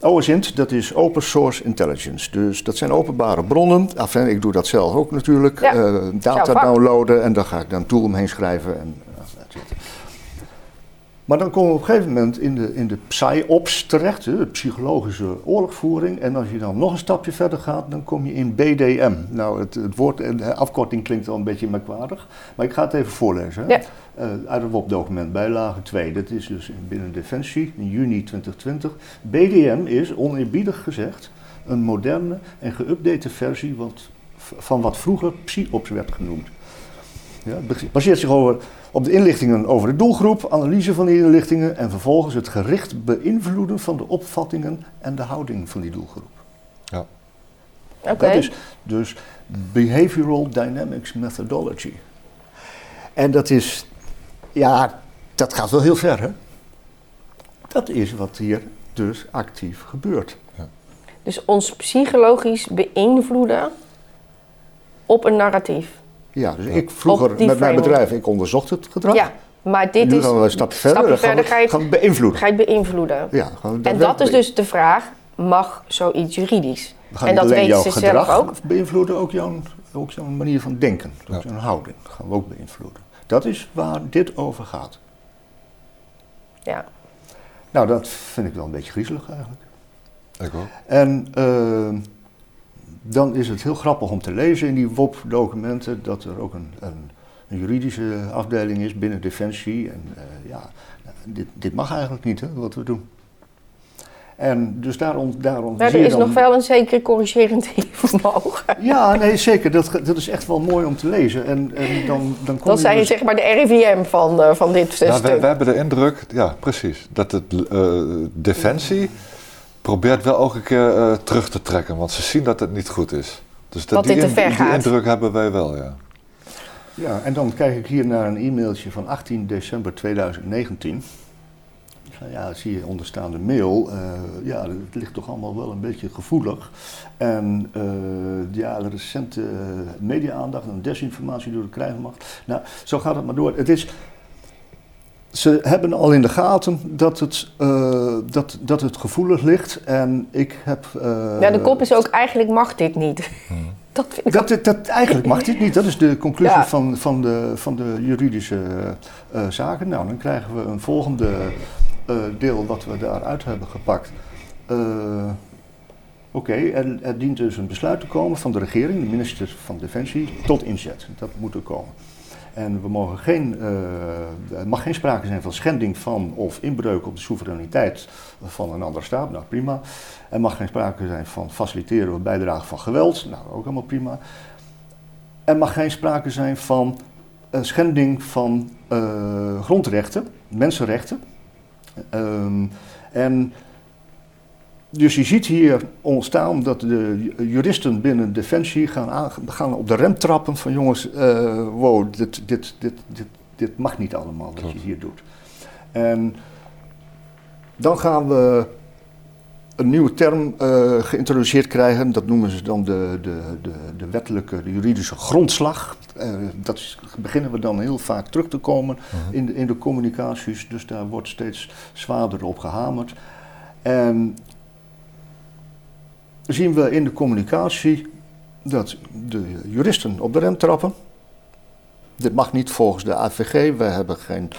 OSINT, dat is Open Source Intelligence. Dus dat zijn openbare bronnen. Enfin, ik doe dat zelf ook natuurlijk. Ja, Eh, data downloaden en daar ga ik dan tool omheen schrijven. En, uh. Maar dan komen we op een gegeven moment in de, in de psy-ops terecht, de psychologische oorlogvoering. En als je dan nog een stapje verder gaat, dan kom je in BDM. Nou, het, het woord, de afkorting klinkt al een beetje merkwaardig, maar ik ga het even voorlezen. Hè. Ja. Uh, uit het WOP-document, bijlage 2. Dat is dus binnen Defensie in juni 2020. BDM is, oneerbiedig gezegd, een moderne en geüpdate versie wat, van wat vroeger PSYOPS werd genoemd. Ja, het baseert zich over, op de inlichtingen over de doelgroep, analyse van die inlichtingen en vervolgens het gericht beïnvloeden van de opvattingen en de houding van die doelgroep. Ja. Oké. Dat is dus Behavioral Dynamics Methodology. En dat is, ja, dat gaat wel heel ver, hè? Dat is wat hier dus actief gebeurt. Dus ons psychologisch beïnvloeden op een narratief. Ja, dus ik vroeger met mijn bedrijf, ik onderzocht het gedrag. Ja, maar dit nu is. gaan we een stapje verder, stapje gaan, verder we, ga je, gaan we beïnvloeden. ga je het beïnvloeden. Ja, gaan we En dat is dus de vraag: mag zoiets juridisch? We gaan en dat alleen weten jouw ze gedrag zelf ook. beïnvloeden, ook jouw, ook jouw manier van denken, ook Ja. jouw houding gaan we ook beïnvloeden. Dat is waar dit over gaat. Ja. Nou, dat vind ik wel een beetje griezelig eigenlijk. Ik ook. En eh, dan is het heel grappig om te lezen in die WOP-documenten dat er ook een, een, een juridische afdeling is binnen Defensie. En eh, ja, dit, dit mag eigenlijk niet, hè, wat we doen. En dus daarom, daarom Maar er is dan... nog wel een zekere corrigerend vermogen. [laughs] Ja, nee, zeker. Dat, dat is echt wel mooi om te lezen. En, en dan, dan kom Dat je zijn dus- zeg maar de RIVM van, eh, van dit Ja, stuk. wij hebben de indruk, ja precies, dat het eh, Defensie probeert wel elke keer eh, terug te trekken, want ze zien dat het niet goed is. Dus dat, Dat die, dit te in- ver die gaat. indruk hebben wij wel, ja. Ja, en dan kijk ik hier naar een e-mailtje van 18 december 2019. Nou Ja, zie je onderstaande mail. eh, ja, het ligt toch allemaal wel een beetje gevoelig. En eh, ja, de recente media-aandacht en desinformatie door de krijgsmacht. Nou, zo gaat het maar door. Het is, ze hebben al in de gaten dat het, eh, dat, dat het gevoelig ligt. En ik heb... eh, ja, de kop is ook eigenlijk mag dit niet. [laughs] Dat vind ik dat, dat, dat- eigenlijk mag dit niet. Dat is de conclusie Ja. van, van, de, van de juridische eh, zaken. Nou, dan krijgen we een volgende eh, deel wat we daaruit hebben gepakt. Eh, Oké, er, er dient dus een besluit te komen van de regering, de minister van Defensie, tot inzet. Dat moet er komen. En we mogen geen, eh, er mag geen sprake zijn van schending van of inbreuk op de soevereiniteit van een andere staat. Nou, prima. Er mag geen sprake zijn van faciliteren of bijdrage van geweld. Nou, ook allemaal prima. Er mag geen sprake zijn van een schending van eh, grondrechten, mensenrechten. Ehm, en dus je ziet hier ontstaan dat de juristen binnen Defensie gaan, aan- gaan op de rem trappen van jongens, eh, wow, dit, dit, dit, dit, dit mag niet allemaal wat je hier doet. En dan gaan we een nieuwe term eh, geïntroduceerd krijgen. Dat noemen ze dan de, de, de, de wettelijke, de juridische grondslag. Eh, dat is- beginnen we dan heel vaak terug te komen in de, in de communicaties. Dus daar wordt steeds zwaarder op gehamerd. En zien we in de communicatie dat de juristen op de rem trappen. Dit mag niet volgens de AVG. We hebben geen,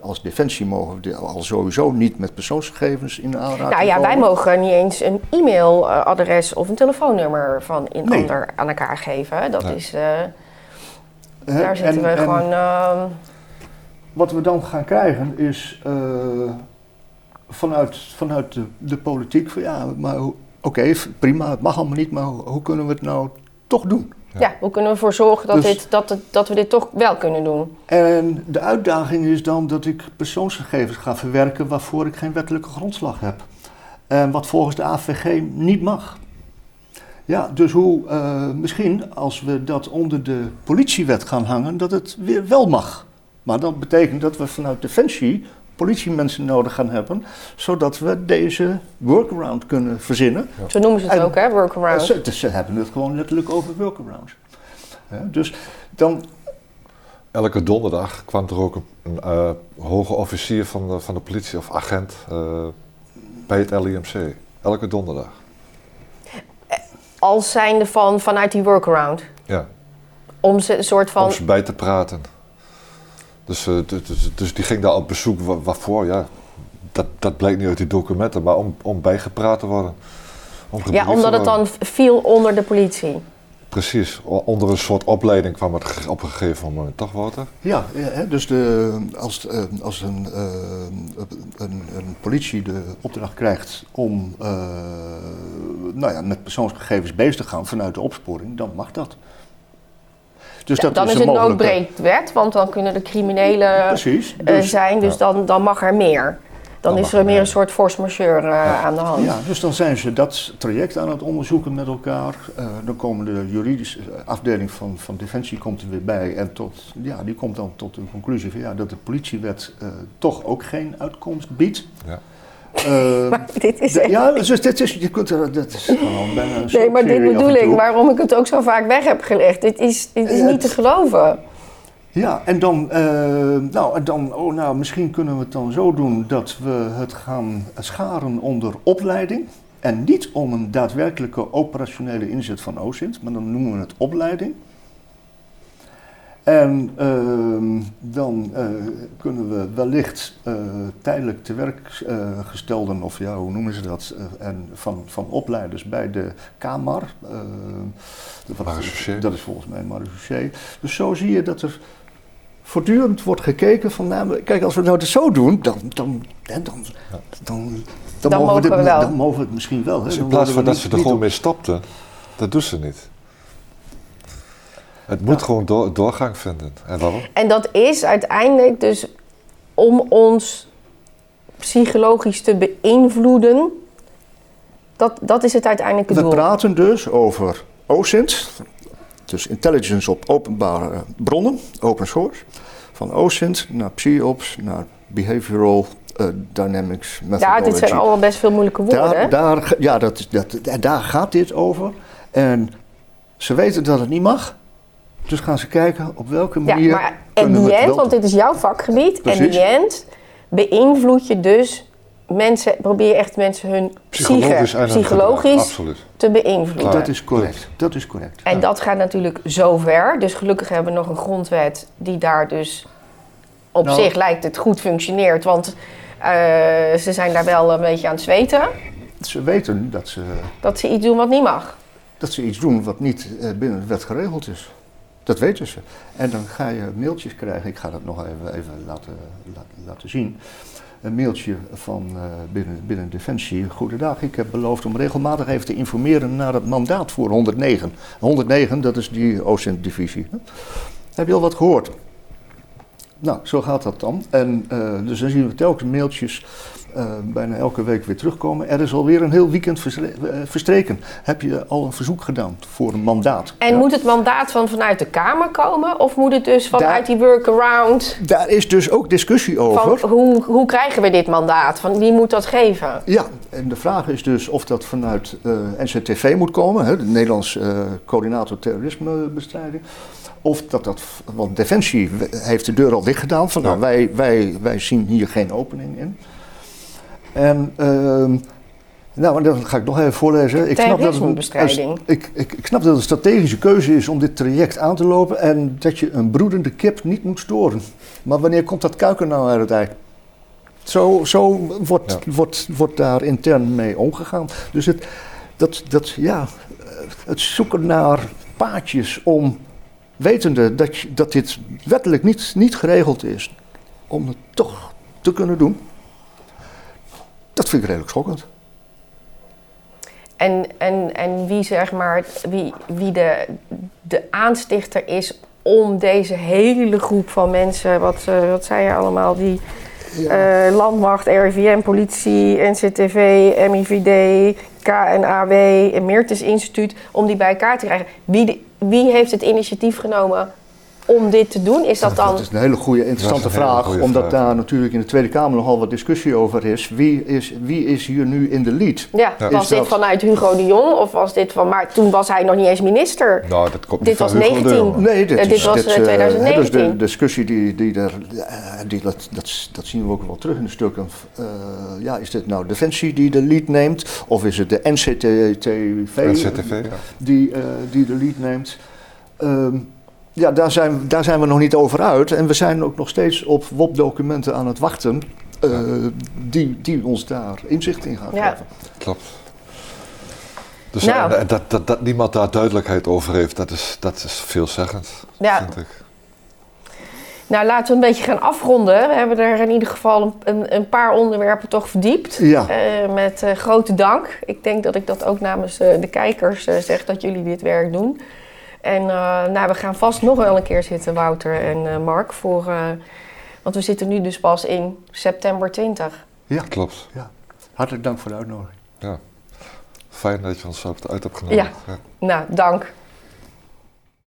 als defensie mogen we al sowieso niet met persoonsgegevens in aanraking Nou ja, wij mogen niet eens een e-mailadres of een telefoonnummer van een Nee. ander aan elkaar geven. Dat Nee. is, eh, daar zitten en- we gewoon. eh, Wat we dan gaan krijgen is eh, vanuit, vanuit de, de politiek van ja, maar oké, prima, het mag allemaal niet, maar hoe, kunnen we het nou toch doen? Ja. ja. hoe kunnen we ervoor zorgen dat, Dus- dit, dat, het- dat we dit toch wel kunnen doen? En de uitdaging is dan dat ik persoonsgegevens ga verwerken waarvoor ik geen wettelijke grondslag heb. En wat volgens de AVG niet mag. Ja, dus hoe, eh, misschien als we dat onder de politiewet gaan hangen, dat het weer wel mag. Maar dat betekent dat we vanuit Defensie politiemensen nodig gaan hebben, zodat we deze workaround kunnen verzinnen. Zo noemen ze het En- ook, hè, workaround. Ze, dus ze hebben het gewoon letterlijk over workarounds. Hè, dus dan Elke donderdag kwam er ook een, een eh, hoge officier van de, van de politie of agent eh, bij het LIMC. Elke donderdag. Als zijnde van, vanuit die workaround. Ja, Om ze een soort van. om ze bij te praten. Dus, dus, dus, die ging daar op bezoek. Wa- Waarvoor? Ja, dat, dat bleek niet uit die documenten, maar om, om bijgepraat te worden. Om Ja, omdat het dan viel onder de politie. Precies, onder een soort opleiding kwam het op een gegeven moment, toch Wouter? Ja, ja, hè, dus de, als, eh, als een, eh, een, een politie de opdracht krijgt om eh, nou ja, met persoonsgegevens bezig te gaan vanuit de opsporing, dan mag dat. Dus Ja, dat dan is een het mogelijke- noodbreekwet, want dan kunnen de criminelen Precies. eh, Dus, zijn, dus ja. dan, dan mag er meer. Dan, Dan is er meer er een soort force majeure eh, aan de hand. ja, dus dan zijn ze dat traject aan het onderzoeken met elkaar. Eh, dan komen de juridische afdeling van, van Defensie komt er weer bij. En tot, ja, die komt dan tot de conclusie van, ja, dat de politiewet eh, toch ook geen uitkomst biedt. Ja. Eh, Maar dit is echt... ja, dus dit is, je kunt er, dat is gewoon bijna een Nee, maar dit bedoel ik, waarom ik het ook zo vaak weg heb gelegd. Dit is, dit is niet te geloven. Ja, en dan, eh, nou, en dan, oh nou, misschien kunnen we het dan zo doen dat we het gaan scharen onder opleiding. En niet om een daadwerkelijke operationele inzet van OSINT, maar dan noemen we het opleiding. En ehm, dan eh, kunnen we wellicht eh, tijdelijk te werk eh, gestelden, of ja, hoe noemen ze dat, en van, van opleiders bij de KMAR. wat- Marechaussee. dat is volgens mij marechaussee. Dus zo zie je dat er voortdurend wordt gekeken van, nou, kijk, als we nou het zo doen, dan, dan, dan, dan, dan, Dan mogen, we mogen dit- we wel. dan mogen we het misschien wel. Hè? Dus in plaats van dat ze er gewoon mee stopten, dat doet ze niet. Het moet gewoon door, doorgang vinden. En waarom? En dat is uiteindelijk dus om ons psychologisch te beïnvloeden. Dat, dat is het uiteindelijke We doel. praten dus over OSINT, dus intelligence op openbare bronnen, open source. Van OSINT naar PSYOPS, naar Behavioral eh, Dynamics Ja, Methodology. dit zijn allemaal best veel moeilijke woorden. hè? Daar, daar, ja, dat, is- dat, en daar gaat dit over. En ze weten dat het niet mag. Dus gaan ze kijken op welke Ja, manier. maar at kunnen we the het end, want dit is jouw vakgebied, Precies. the end beïnvloed je dus mensen, probeer je echt mensen hun Psychologisch psyche, en psychologisch te beïnvloeden. Dat is correct. Dat is correct. En dat gaat natuurlijk zo ver. Dus gelukkig hebben we nog een grondwet die daar dus op Nou. zich lijkt het goed functioneert. Want eh, ze zijn daar wel een beetje aan het zweten. Ze weten dat ze, Dat ze iets doen wat niet mag. dat ze iets doen wat niet eh, binnen de wet geregeld is. Dat weten ze. En dan ga je mailtjes krijgen. Ik ga dat nog even, even laten, la- laten zien. Een mailtje van eh, binnen, binnen Defensie. Goedendag, ik heb beloofd om regelmatig even te informeren naar het mandaat voor 109. 109, dat is die OSINT-divisie. Heb je al wat gehoord? Nou, zo gaat dat dan. En eh, dus dan zien we telkens mailtjes eh, bijna elke week weer terugkomen. Er is alweer een heel weekend eh, verstreken. Heb je al een verzoek gedaan voor een mandaat? En Ja. moet het mandaat van vanuit de Kamer komen? Of moet het dus vanuit Daar- die workaround? Daar is dus ook discussie over. Van hoe, hoe krijgen we dit mandaat? Van wie moet dat geven? Ja, en de vraag is dus of dat vanuit eh, NCTV moet komen, hè, de Nederlandse eh, Coördinator Terrorismebestrijding. Of dat dat, want Defensie heeft de deur al dicht gedaan, van nou, wij, wij, wij zien hier geen opening in. En, ehm, nou, en dan ga ik nog even voorlezen. Ik snap, dat het, een- ik, ik, ik snap dat het een strategische keuze is om dit traject aan te lopen en dat je een broedende kip niet moet storen. Maar wanneer komt dat kuiken nou uit het ei? Zo, zo wordt, wordt, wordt daar intern mee omgegaan. Dus het, dat, dat, ja, het zoeken naar paadjes om, wetende dat, dat dit wettelijk niet, niet geregeld is, om het toch te kunnen doen, dat vind ik redelijk schokkend. En, en, en wie, zeg maar, wie, wie de, de aanstichter is om deze hele groep van mensen, wat, eh, wat zei je allemaal, die eh, landmacht, RIVM, politie, NCTV, MIVD, KNAW, en Meertens Instituut, om die bij elkaar te krijgen. Wie, wie heeft het initiatief genomen om dit te doen? Is dat dan... Dat is een hele goede, interessante hele vraag, goede omdat vraag. daar natuurlijk in de Tweede Kamer nogal wat discussie over is. Wie is, wie is hier nu in de lead? Ja, Ja. was dit dat- vanuit Hugo de Jong of was dit van... Maar toen was hij nog niet eens minister. Nou, dat komt Dit niet van was Hugo de 19. Jonge. Nee, dit, Eh, dit is, was, eh, eh, 2019. hè, dus de discussie die, die er, eh, die, dat, dat, dat zien we ook wel terug in de stukken. Eh, ja, is dit nou Defensie die de lead neemt? Of is het de NCTV NCTV, ja. die, eh, die de lead neemt? Ehm, ja, daar zijn, daar zijn we nog niet over uit. En we zijn ook nog steeds op WOP-documenten aan het wachten. eh, die, die ons daar inzicht in gaan Ja. geven. Klopt. Dus Nou. en, en dat, dat, dat niemand daar duidelijkheid over heeft, dat is, dat is veelzeggend, Ja. vind ik. Nou, laten we een beetje gaan afronden. We hebben er in ieder geval een, een, paar onderwerpen toch verdiept. Ja. Eh, met eh, grote dank. Ik denk dat ik dat ook namens eh, de kijkers eh, zeg dat jullie dit werk doen. En eh, nou, we gaan vast nog wel een keer zitten, Wouter en eh, Mark. Voor, eh, want we zitten nu dus pas in september 20. Ja, Klopt. hartelijk dank voor de uitnodiging. Fijn dat je ons zo uit hebt genomen. Ja. Nou, dank.